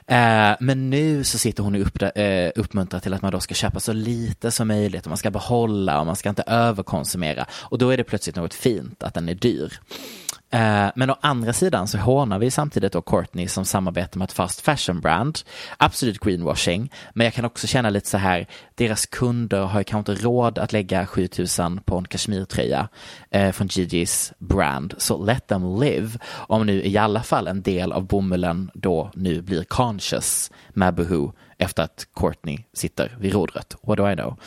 Speaker 4: Eh, men nu så sitter hon upp, eh, uppmuntrad till att man då ska köpa så lite som möjligt och man ska behålla och man ska inte överkonsumera. Och då är det plötsligt något fint att den är dyr. Eh, men å andra sidan så hånar vi samtidigt då Courtney som samarbetar med ett fast fashion brand. Absolut greenwashing, men jag kan också känna lite så här, deras kunder har ju kanske inte råd att lägga 7000 på en kashmirtröja eh, från Gigi's brand, så let them live. Om nu i alla fall en del av bomullen då nu blir conscious med Boohoo efter att Courtney sitter vid rodret. What do I know?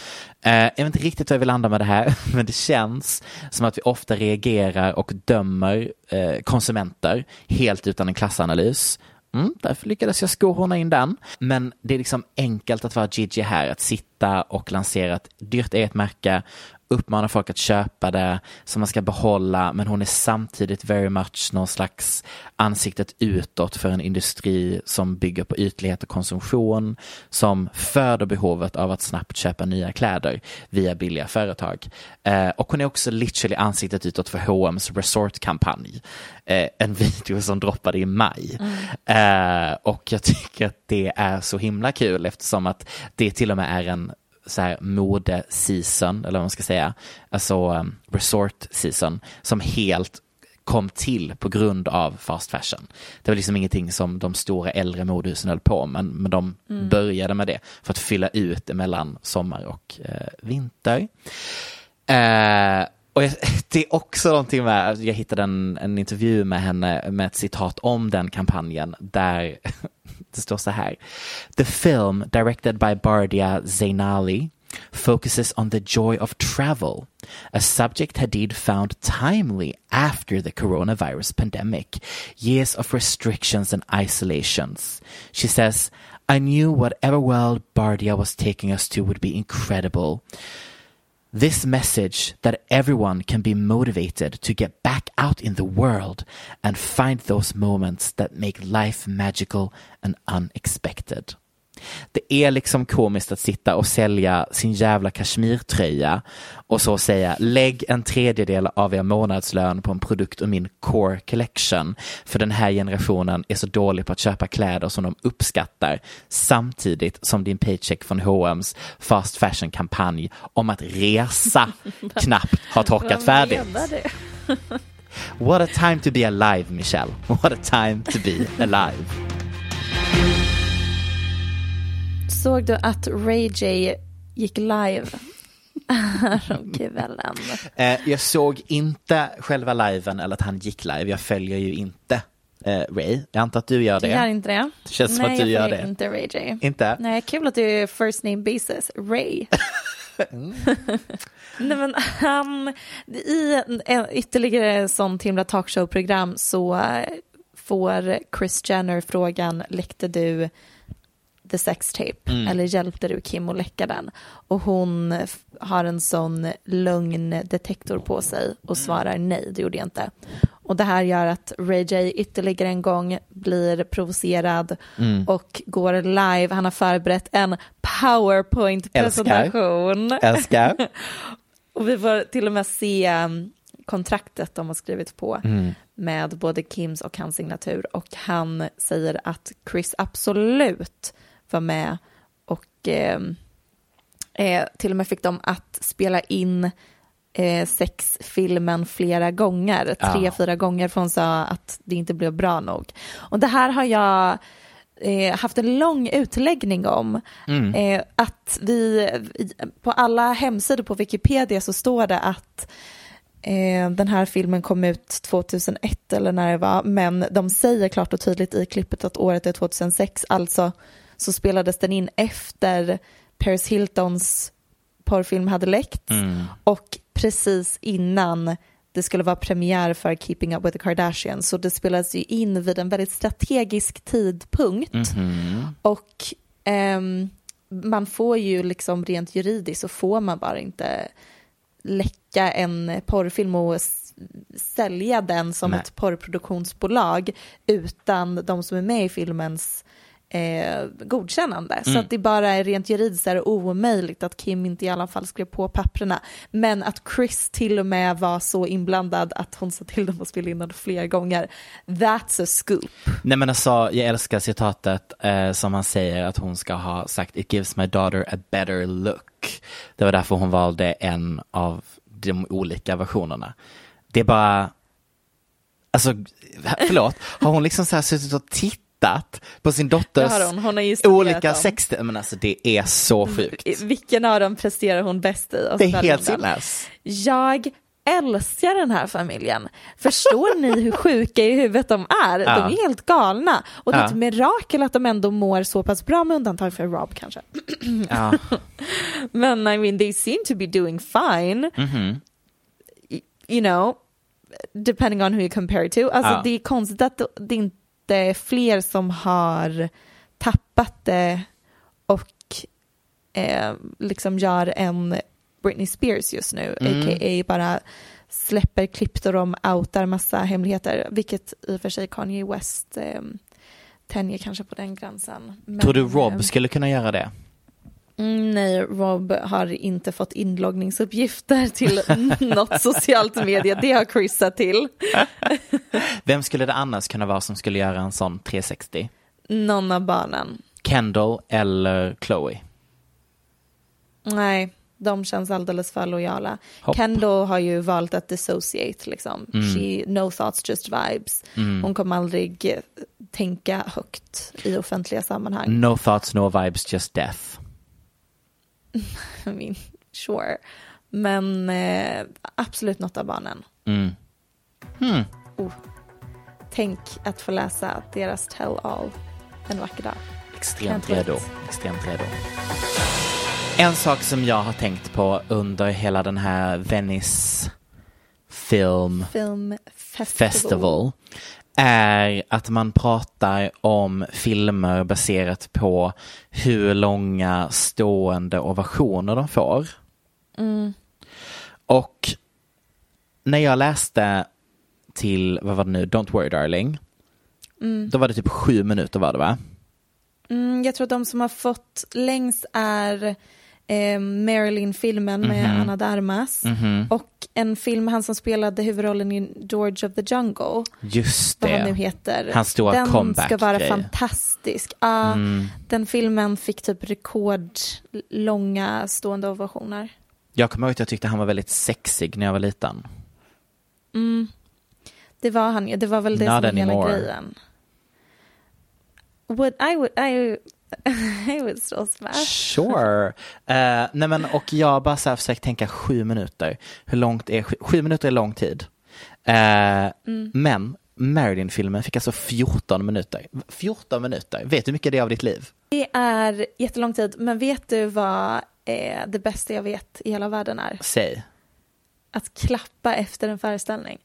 Speaker 4: Eh, jag vet inte riktigt hur jag vill landa med det här, men det känns som att vi ofta reagerar och dömer eh, konsumenter helt utan en klassanalys. Mm, därför lyckades jag skohorna in den. Men det är liksom enkelt att vara Gigi här, att sitta och lansera ett dyrt eget märke uppmanar folk att köpa det som man ska behålla men hon är samtidigt very much någon slags ansiktet utåt för en industri som bygger på ytlighet och konsumtion som föder behovet av att snabbt köpa nya kläder via billiga företag. Eh, och hon är också literally ansiktet utåt för H&M's Resort-kampanj. Eh, en video som droppade i maj. Mm. Eh, och jag tycker att det är så himla kul eftersom att det till och med är en så här mode-season, eller vad man ska säga, alltså um, resort-season, som helt kom till på grund av fast fashion. Det var liksom ingenting som de stora äldre modehusen höll på med, men de mm. började med det för att fylla ut mellan sommar och eh, vinter. Eh, och jag, det är också någonting med, alltså, jag hittade en, en intervju med henne med ett citat om den kampanjen där det står så här. The film, directed by Bardia Zainali, focuses on the joy of travel, a subject Hadid found timely after the coronavirus pandemic, years of restrictions and isolations. She says, I knew whatever world Bardia was taking us to would be incredible. This message that everyone can be motivated to get back out in the world and find those moments that make life magical and unexpected. Det är liksom komiskt att sitta och sälja sin jävla kashmirtröja och så säga lägg en tredjedel av er månadslön på en produkt ur min core collection för den här generationen är så dålig på att köpa kläder som de uppskattar samtidigt som din paycheck från H&M's fast fashion kampanj om att resa knappt har torkat färdigt. What a time to be alive, Michelle. What a time to be alive.
Speaker 3: Såg du att Ray J gick live häromkvällen?
Speaker 4: Eh, jag såg inte själva liven eller att han gick live. Jag följer ju inte eh, Ray. Jag antar att du gör det.
Speaker 3: Jag gör inte det.
Speaker 4: Det känns
Speaker 3: Nej,
Speaker 4: som att du gör det.
Speaker 3: Nej, inte Ray J.
Speaker 4: Inte?
Speaker 3: Nej, kul att du är first name basis. Ray. mm. Nej, men han, I en, ytterligare en sån himla talkshow-program så får Chris Jenner frågan, läckte du the sex tape mm. eller hjälpte du Kim att läcka den? Och hon har en sån lögndetektor på sig och svarar nej, det gjorde jag inte. Och det här gör att Ray J ytterligare en gång blir provocerad mm. och går live. Han har förberett en powerpoint-presentation.
Speaker 4: Älskar. Älskar.
Speaker 3: och vi får till och med se um, kontraktet de har skrivit på mm. med både Kims och hans signatur och han säger att Chris absolut var med och eh, eh, till och med fick dem att spela in eh, sexfilmen flera gånger, tre, ja. fyra gånger för hon sa att det inte blev bra nog. Och det här har jag eh, haft en lång utläggning om. Mm. Eh, att vi, på alla hemsidor på Wikipedia så står det att eh, den här filmen kom ut 2001 eller när det var, men de säger klart och tydligt i klippet att året är 2006, alltså så spelades den in efter Paris Hiltons porrfilm hade läckt och precis innan det skulle vara premiär för Keeping Up With The Kardashians. Så det spelades ju in vid en väldigt strategisk tidpunkt. Och ehm, man får ju liksom rent juridiskt så får man bara inte läcka en porrfilm och sälja den som
Speaker 4: Nej.
Speaker 3: ett porrproduktionsbolag utan de som är med i filmens eh, godkännande. Så att det bara är rent juridiskt är omöjligt att Kim inte i alla fall skrev på papperna. Men att Chris till och med var så inblandad att hon sa till dem att spela in den flera gånger. That's a scoop.
Speaker 4: Nej men alltså, jag älskar citatet eh, som han säger att hon ska ha sagt It gives my daughter a better look. Det var därför hon valde en av de olika versionerna. Det är bara, alltså, förlåt, har hon liksom så här suttit och tittat på sin dotters
Speaker 3: hon. Hon
Speaker 4: olika sex, men alltså det är så sjukt.
Speaker 3: Vilken av dem presterar hon bäst i?
Speaker 4: Det är helt sinnes.
Speaker 3: Jag älskar den här familjen. Förstår ni hur sjuka i huvudet de är?
Speaker 4: Ja.
Speaker 3: De är helt galna. Och det är
Speaker 4: Ja.
Speaker 3: ett mirakel att de ändå mår så pass bra med undantag för Rob kanske.
Speaker 4: Ja.
Speaker 3: Men I mean they seem to be doing fine.
Speaker 4: Mhm.
Speaker 3: Y- You know, depending on who you compare it to. Alltså det är konstigt att det inte är fler som har tappat det och eh, liksom gör en Britney Spears just nu,
Speaker 4: Mm.
Speaker 3: a.k.a. bara släpper klipp där de outar massa hemligheter, vilket i och för sig Kanye West eh, tänjer kanske på den gränsen. Men,
Speaker 4: Tror du Rob
Speaker 3: eh,
Speaker 4: skulle kunna göra det?
Speaker 3: Mm, nej, Rob har inte fått inloggningsuppgifter till något socialt medie. Det har Chris sett till.
Speaker 4: Vem skulle det annars kunna vara som skulle göra en sån 360?
Speaker 3: Någon av barnen.
Speaker 4: Kendall eller Chloe?
Speaker 3: Nej, de känns alldeles för lojala.
Speaker 4: Hopp.
Speaker 3: Kendall har ju valt att dissociate liksom. She, no thoughts, just vibes. Hon kommer aldrig eh, tänka högt i offentliga sammanhang.
Speaker 4: No thoughts, no vibes, just death.
Speaker 3: I mean, sure. Men eh, absolut något av barnen.
Speaker 4: Mm.
Speaker 3: Oh. Tänk att få läsa deras tell all en vacker dag.
Speaker 4: Extremt redo. Extremt redo. En sak som jag har tänkt på under hela den här Venice Film
Speaker 3: Film Festival.
Speaker 4: Festival är att man pratar om filmer baserat på hur långa stående ovationer de får. Och när jag läste till, vad var det nu, Don't worry darling. Då var det typ sju minuter var det va?
Speaker 3: Mm, jag tror att de som har fått längst är eh, Marilyn-filmen med Anna Darmas och en film, han som spelade huvudrollen i George of the Jungle,
Speaker 4: Just
Speaker 3: vad han nu
Speaker 4: det.
Speaker 3: heter.
Speaker 4: Hans stora
Speaker 3: den
Speaker 4: comeback
Speaker 3: ska vara
Speaker 4: grej.
Speaker 3: fantastisk. Ja, Den filmen fick typ rekordlånga stående ovationer.
Speaker 4: Jag kommer ihåg att jag tyckte han var väldigt sexig när jag var liten.
Speaker 3: Det var han ju, det var väl det
Speaker 4: Not
Speaker 3: som var hela grejen. Would I would I, I would still smash.
Speaker 4: Sure. Eh, nej men och jag bara så här försökt tänka sju minuter. Hur långt är sju, sju minuter är lång tid. Eh, Men Marilyn-filmen fick alltså 14 minuter. 14 minuter. Vet du hur mycket det är av ditt liv?
Speaker 3: Det är jättelång tid, men vet du vad eh, det bästa jag vet i hela världen är?
Speaker 4: Säg.
Speaker 3: Att klappa efter en föreställning.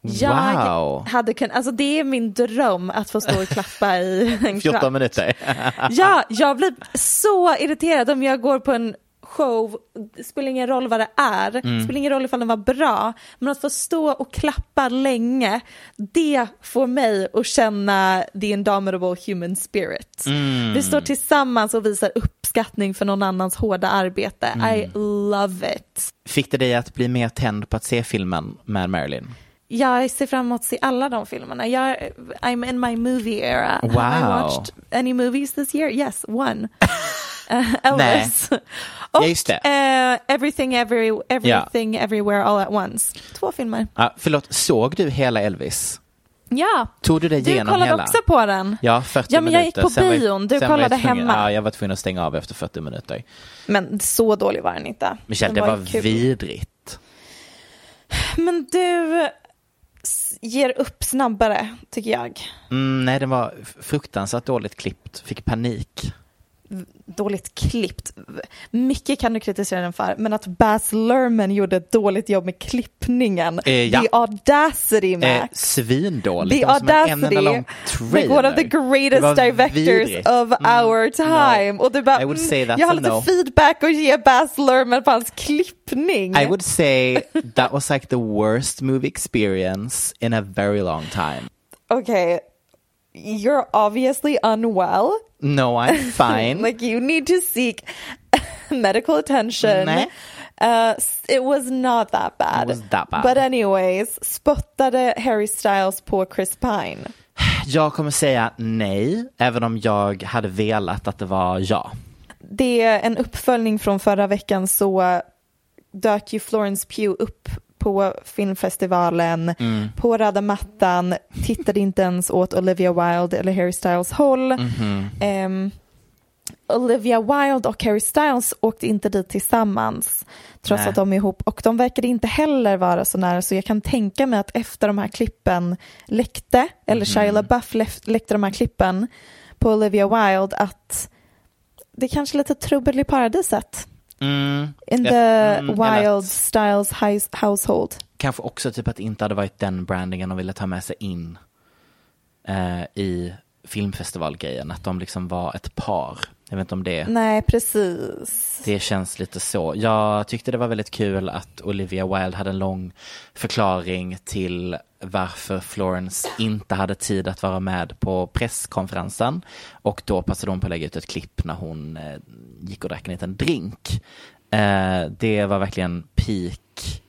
Speaker 3: Jag
Speaker 4: Wow.
Speaker 3: hade kunnat, alltså det är min dröm att få stå och klappa i en
Speaker 4: 14
Speaker 3: klapp.
Speaker 4: minuter.
Speaker 3: Ja, jag blir så irriterad om jag går på en show, det spelar ingen roll vad det är, det spelar ingen roll ifall den var bra, men att få stå och klappa länge, det får mig att känna the indomitable human spirit. Vi står tillsammans och visar uppskattning för någon annans hårda arbete. I love it.
Speaker 4: Fick det dig att bli mer tänd på att se filmen med Marilyn?
Speaker 3: Jag ser fram emot att se alla de filmerna. Jag, I'm in my movie era. Have I
Speaker 4: Wow.
Speaker 3: watched any movies this year? Yes, one. Uh, Elvis. Och eh, Everything, every, everything Everywhere All at Once. Två filmer.
Speaker 4: Ah, förlåt, såg du hela Elvis?
Speaker 3: Ja,
Speaker 4: Tog du det
Speaker 3: du kollade
Speaker 4: hela?
Speaker 3: också på den.
Speaker 4: Ja, 40
Speaker 3: Ja, men jag
Speaker 4: minuter.
Speaker 3: gick på
Speaker 4: var
Speaker 3: bion, du
Speaker 4: var
Speaker 3: kollade hemma.
Speaker 4: Ja, jag var tvungen att stänga av efter 40 minuter.
Speaker 3: Men så dålig var den inte.
Speaker 4: Michelle,
Speaker 3: Den
Speaker 4: det var
Speaker 3: kul.
Speaker 4: vidrigt.
Speaker 3: Men du ger upp snabbare, tycker jag.
Speaker 4: Mm, nej, den var fruktansvärt dåligt klippt. Fick panik
Speaker 3: dåligt klippt. Mycket kan du kritisera den för, men att Baz Luhrmann gjorde ett dåligt jobb med klippningen.
Speaker 4: Eh, ja.
Speaker 3: The audacity, Max.
Speaker 4: Eh, svindåligt.
Speaker 3: The
Speaker 4: en enda
Speaker 3: audacity,
Speaker 4: lång
Speaker 3: like one of the greatest directors
Speaker 4: vidrigt.
Speaker 3: of our time.
Speaker 4: No.
Speaker 3: Och du bara, mm, jag har lite
Speaker 4: no.
Speaker 3: feedback att ge Baz Luhrmann på hans klippning.
Speaker 4: I would say that was like the worst movie experience in a very long time.
Speaker 3: okay, you're obviously unwell.
Speaker 4: No, I'm fine.
Speaker 3: like you need to seek medical attention.
Speaker 4: Nej.
Speaker 3: Uh, it was not that bad.
Speaker 4: It was that bad.
Speaker 3: But anyways, spottade Harry Styles på Chris Pine.
Speaker 4: Jag kommer säga nej, även om jag hade velat att det var ja.
Speaker 3: Det är en uppföljning från förra veckan så dök ju Florence Pugh upp på filmfestivalen på röda mattan, tittade inte ens åt Olivia Wilde eller Harry Styles håll. Ehm, Olivia Wilde och Harry Styles åkte inte dit tillsammans trots
Speaker 4: Nej.
Speaker 3: att de är ihop. Och de verkade inte heller vara så nära så jag kan tänka mig att efter de här klippen läckte eller Shia LaBeouf läckte de här klippen på Olivia Wilde att det är kanske är lite trubbel i paradiset
Speaker 4: Mm.
Speaker 3: in the
Speaker 4: mm,
Speaker 3: Wild
Speaker 4: att-
Speaker 3: Styles household.
Speaker 4: Kanske också typ att det inte hade varit den brandingen de ville ta med sig in eh, i filmfestivalgrejen. Att de liksom var ett par. Jag vet inte om det
Speaker 3: Nej, precis.
Speaker 4: Det känns lite så. Jag tyckte det var väldigt kul att Olivia Wilde hade en lång förklaring till varför Florence inte hade tid att vara med på presskonferensen. Och då passade hon på att lägga ut ett klipp när hon eh, gick och drack en liten drink. Eh, det var verkligen peak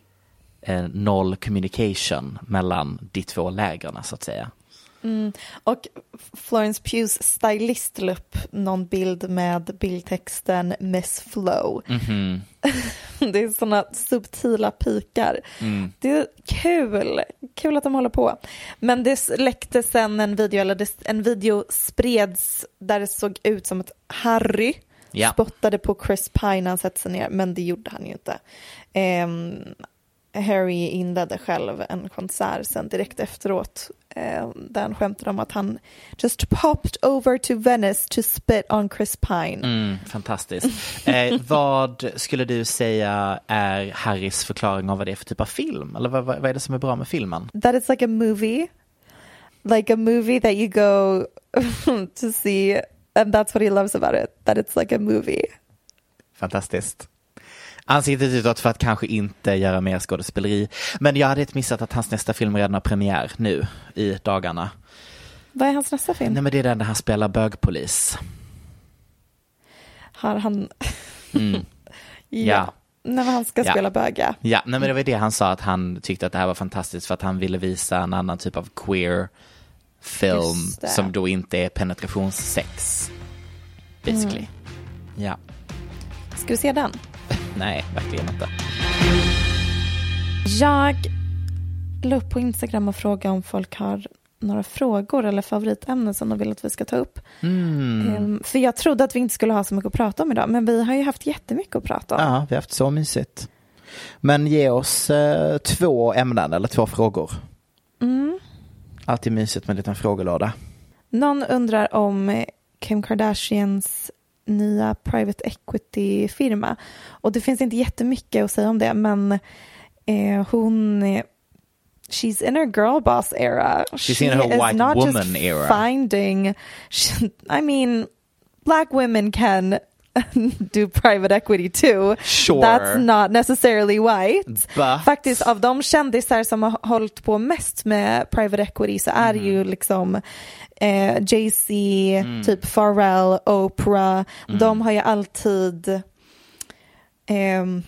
Speaker 4: eh, noll communication mellan de två lägren så att säga.
Speaker 3: Och Florence Pughs stylist la upp någon bild med bildtexten Miss Flow.
Speaker 4: Mhm.
Speaker 3: Det är sådana subtila pikar.
Speaker 4: Mm.
Speaker 3: Det är kul, kul att de håller på. Men det läckte sen en video, eller det, en video spreds där det såg ut som att Harry
Speaker 4: Ja.
Speaker 3: spottade på Chris Pine när han sätter sig ner, men det gjorde han ju inte. Ehm, Harry inledde själv en konsert sen direkt efteråt eh, där han skämtade om att han just popped over to Venice to spit on Chris Pine.
Speaker 4: Mm, fantastiskt. Eh, vad skulle du säga är Harrys förklaring av vad det är för typ av film? Eller vad, vad, vad är det som är bra med filmen?
Speaker 3: that it's like a movie, like a movie that you go to see, and that's what he loves about it. That it's like a movie.
Speaker 4: Fantastiskt. Ansiktet utåt för att kanske inte göra mer skådespeleri. Men jag hade inte missat att hans nästa film redan har premiär nu i dagarna.
Speaker 3: Vad är hans nästa film?
Speaker 4: Nej men det är den där han spelar bögpolis.
Speaker 3: Har han...
Speaker 4: Mm.
Speaker 3: ja.
Speaker 4: Ja.
Speaker 3: Men han ska
Speaker 4: Ja.
Speaker 3: spela böga.
Speaker 4: Ja, nej men det var det han sa att han tyckte att det här var fantastiskt för att han ville visa en annan typ av queer film som då inte är penetrationssex. Basically.
Speaker 3: Mm.
Speaker 4: Ja.
Speaker 3: Ska vi se den?
Speaker 4: Nej, verkligen inte.
Speaker 3: Jag la upp på Instagram och frågade om folk har några frågor eller favoritämnen som de vill att vi ska ta upp.
Speaker 4: Mm.
Speaker 3: Ehm, för jag trodde att vi inte skulle ha så mycket att prata om idag, men vi har ju haft jättemycket att prata om.
Speaker 4: Ja, vi har haft så mysigt. Men ge oss eh, två ämnen eller två frågor.
Speaker 3: Mm.
Speaker 4: Alltid mysigt med en liten frågelåda.
Speaker 3: Någon undrar om Kim Kardashians nya private equity-firma. Och det finns inte jättemycket att säga om det, men eh, hon... She's in her girl boss era.
Speaker 4: She's in her white woman era.
Speaker 3: finding... I mean, black women can do private equity too.
Speaker 4: Sure.
Speaker 3: That's not necessarily white.
Speaker 4: But-
Speaker 3: Faktiskt av de kändisar som har hållit på mest med private equity så är det ju
Speaker 4: Mm.
Speaker 3: liksom eh, Jay-Z, typ Pharrell, Oprah.
Speaker 4: Mm.
Speaker 3: De har ju alltid ehm,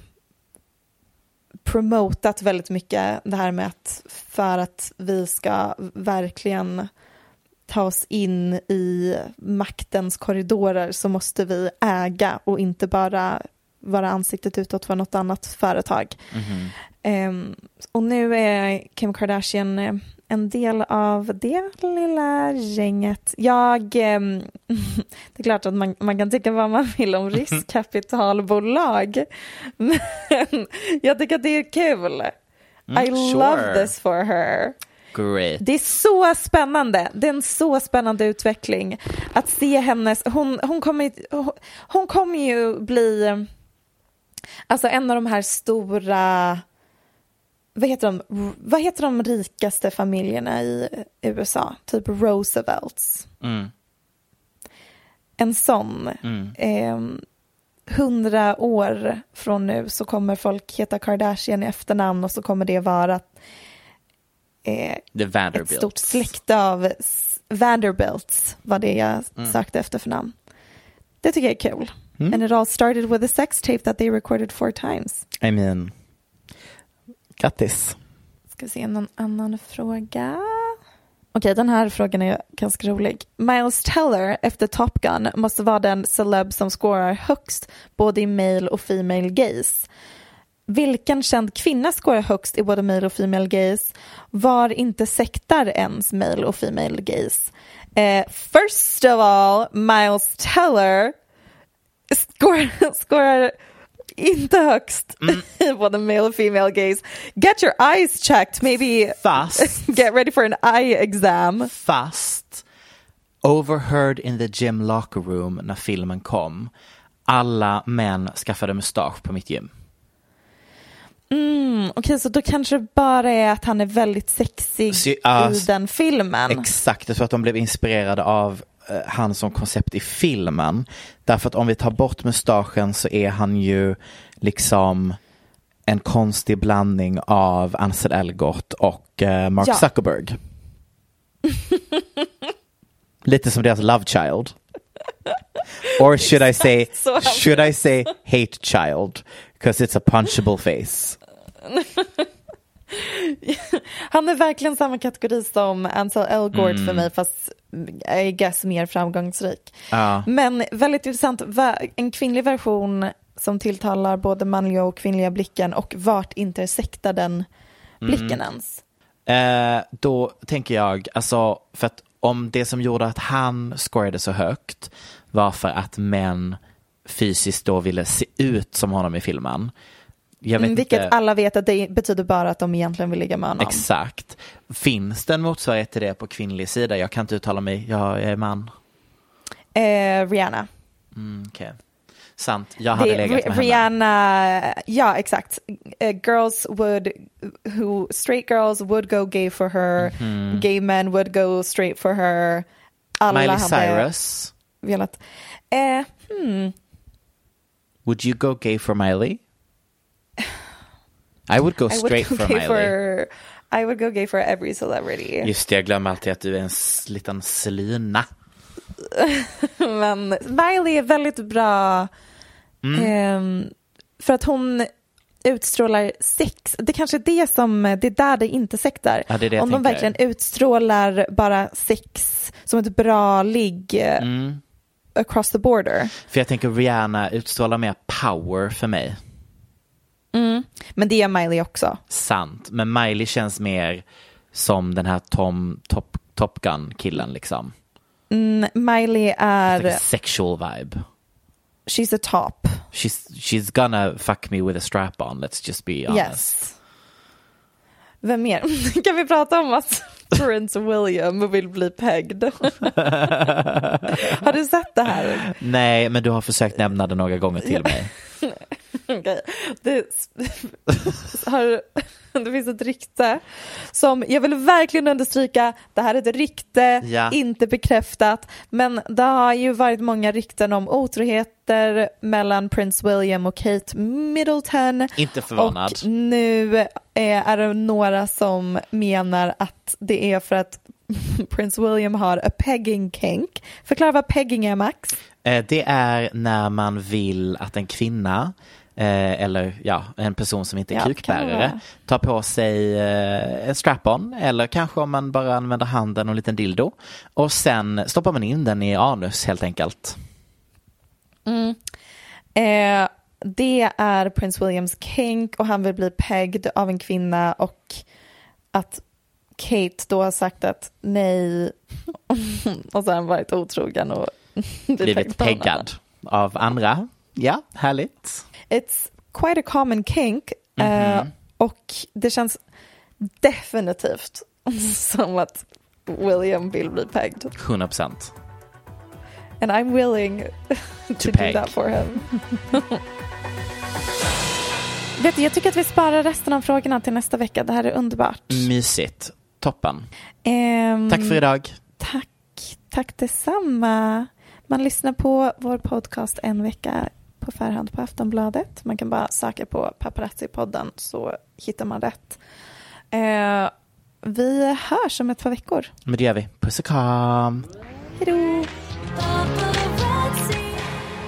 Speaker 3: promotat väldigt mycket det här med att för att vi ska verkligen ta oss in i maktens korridorer så måste vi äga och inte bara vara ansiktet utåt för något annat företag. Ehm, och nu är Kim Kardashian eh, en del av det lilla gänget. Jag, ehm, det är klart att man, man kan tycka vad man vill om riskkapitalbolag, men jag tycker att det är kul. I
Speaker 4: Mm, sure.
Speaker 3: love this for her.
Speaker 4: Great.
Speaker 3: Det är så spännande. Det är en så spännande utveckling. Att se hennes, hon, hon, kommer, hon, kommer ju bli alltså en av de här stora, vad heter de, vad heter de rikaste familjerna i USA? Typ Roosevelts.
Speaker 4: Mm.
Speaker 3: En sån.
Speaker 4: Mm.
Speaker 3: Hundra år från nu så kommer folk heta Kardashian i efternamn och så kommer det vara eh, ett stort släkte av Vanderbilts var det jag
Speaker 4: Mm.
Speaker 3: sökte efter för namn. Det tycker jag är kul. And it all started with a sex tape that they recorded four times.
Speaker 4: I mean, grattis.
Speaker 3: Ska se någon annan fråga. Okej, den här frågan är ganska rolig. Miles Teller efter Top Gun måste vara den celeb som scorar högst både i male och female gaze. Vilken känd kvinna scorar högst i både male och female gaze? Var inte sektar ens male och female gaze? Eh, first of all, Miles Teller scorar, scorar inte högst i både male och female gaze. Get your eyes checked, maybe
Speaker 4: Fast,
Speaker 3: get ready for an eye exam.
Speaker 4: fast, overheard in the gym locker room när filmen kom. Alla män skaffade mustasch på mitt gym.
Speaker 3: Mm, Okej, så då kanske det bara är att han är väldigt sexig
Speaker 4: Så, ja,
Speaker 3: i den filmen.
Speaker 4: Exakt, jag tror att de blev inspirerade av eh, han som koncept i filmen. Därför att om vi tar bort mustaschen så är han ju liksom en konstig blandning av Ansel Elgort och eh, Mark
Speaker 3: Ja.
Speaker 4: Zuckerberg. Lite som deras love child. Or should I say, should I say hate child? Because it's a punchable face.
Speaker 3: Han är verkligen samma kategori som Ansel Elgort
Speaker 4: Mm.
Speaker 3: för mig, fast I guess mer framgångsrik.
Speaker 4: Ja.
Speaker 3: Men väldigt intressant, en kvinnlig version som tilltalar både manliga och kvinnliga blicken och vart intersektar den blicken ens?
Speaker 4: Eh, då tänker jag, alltså, för att om det som gjorde att han scorade så högt var för att män fysiskt då ville se ut som honom i filmen.
Speaker 3: Mm, vilket
Speaker 4: inte.
Speaker 3: alla vet att det betyder bara att de egentligen vill ligga med honom.
Speaker 4: Exakt. Finns det en motsvarighet till det på kvinnlig sida? Jag kan inte uttala mig, jag är man.
Speaker 3: Eh, Rihanna.
Speaker 4: Mm, okej. Sant, jag hade
Speaker 3: Det-
Speaker 4: legat med
Speaker 3: Ri-
Speaker 4: henne.
Speaker 3: Rihanna, ja exakt. Eh, girls would, who, straight girls would go gay for her,
Speaker 4: Mhm.
Speaker 3: gay men would go straight for her. Alla
Speaker 4: Miley Cyrus,
Speaker 3: velat. Eh, hmm.
Speaker 4: Would you go gay for Miley? I would go
Speaker 3: I would
Speaker 4: straight
Speaker 3: go
Speaker 4: for Miley.
Speaker 3: for, I would go gay for every celebrity.
Speaker 4: Just det, jag glömmer alltid att du är en liten slyna.
Speaker 3: Men Miley är väldigt bra
Speaker 4: Mm.
Speaker 3: ehm, för att hon utstrålar sex. Det kanske är det som, det är där det inte sektar.
Speaker 4: Ja, det det
Speaker 3: Om de
Speaker 4: tänker.
Speaker 3: verkligen utstrålar bara sex som ett bra ligg eh,
Speaker 4: Mm.
Speaker 3: Across the border.
Speaker 4: För jag tänker Rihanna utstrålar mer power för mig.
Speaker 3: Men det är Miley också.
Speaker 4: Sant. Men Miley känns mer som den här Tom Top, Top Gun killen liksom.
Speaker 3: Mm, Miley är,
Speaker 4: sexual vibe.
Speaker 3: she's a top.
Speaker 4: She's, she's gonna fuck me with a strap on, let's just be honest.
Speaker 3: Yes. Vem mer? kan vi prata om att Prince William vill bli pegged? Har du sett det här?
Speaker 4: Nej, men du har försökt nämna det några gånger till mig.
Speaker 3: Okej. Det, har, det finns ett rykte som jag vill verkligen understryka. Det här är ett rykte,
Speaker 4: Ja.
Speaker 3: inte bekräftat. Men det har ju varit många rykten om otroheter mellan Prince William och Kate Middleton.
Speaker 4: Inte förvånad.
Speaker 3: Och nu är, är det några som menar att det är för att Prince William har a pegging kink. Förklara vad pegging är Max.
Speaker 4: Eh, Det är när man vill att en kvinna eh, eller ja, en person som inte är
Speaker 3: Ja,
Speaker 4: kukbärare. tar på sig eh, en strap-on eller kanske om man bara använder handen och en liten dildo. Och sen stoppar man in den i anus helt enkelt.
Speaker 3: Eh, det är Prince Williams kink och han vill bli pegged av en kvinna och att Kate då har sagt att nej. Och han varit otrogen och
Speaker 4: Blivit peggad av andra. Ja, härligt.
Speaker 3: It's quite a common kink eh, och det känns definitivt som att William vill bli pegged.
Speaker 4: 100%.
Speaker 3: And I'm willing to, do
Speaker 4: peg.
Speaker 3: that for him. Vet du, jag tycker att vi sparar resten av frågorna till nästa vecka. Det här är underbart.
Speaker 4: Mysigt. Toppen.
Speaker 3: Ehm,
Speaker 4: Tack för idag.
Speaker 3: Tack, tack detsamma. Man lyssnar på vår podcast en vecka på förhand på Aftonbladet. Man kan bara söka på Paparazzi-podden så hittar man rätt. Eh, vi hörs om ett par veckor.
Speaker 4: Men det gör vi. Puss och kram.
Speaker 3: Hej då!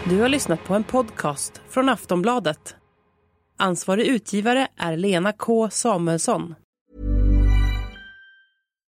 Speaker 7: Du har lyssnat på en podcast från Aftonbladet. Ansvarig utgivare är Lena K Samuelsson.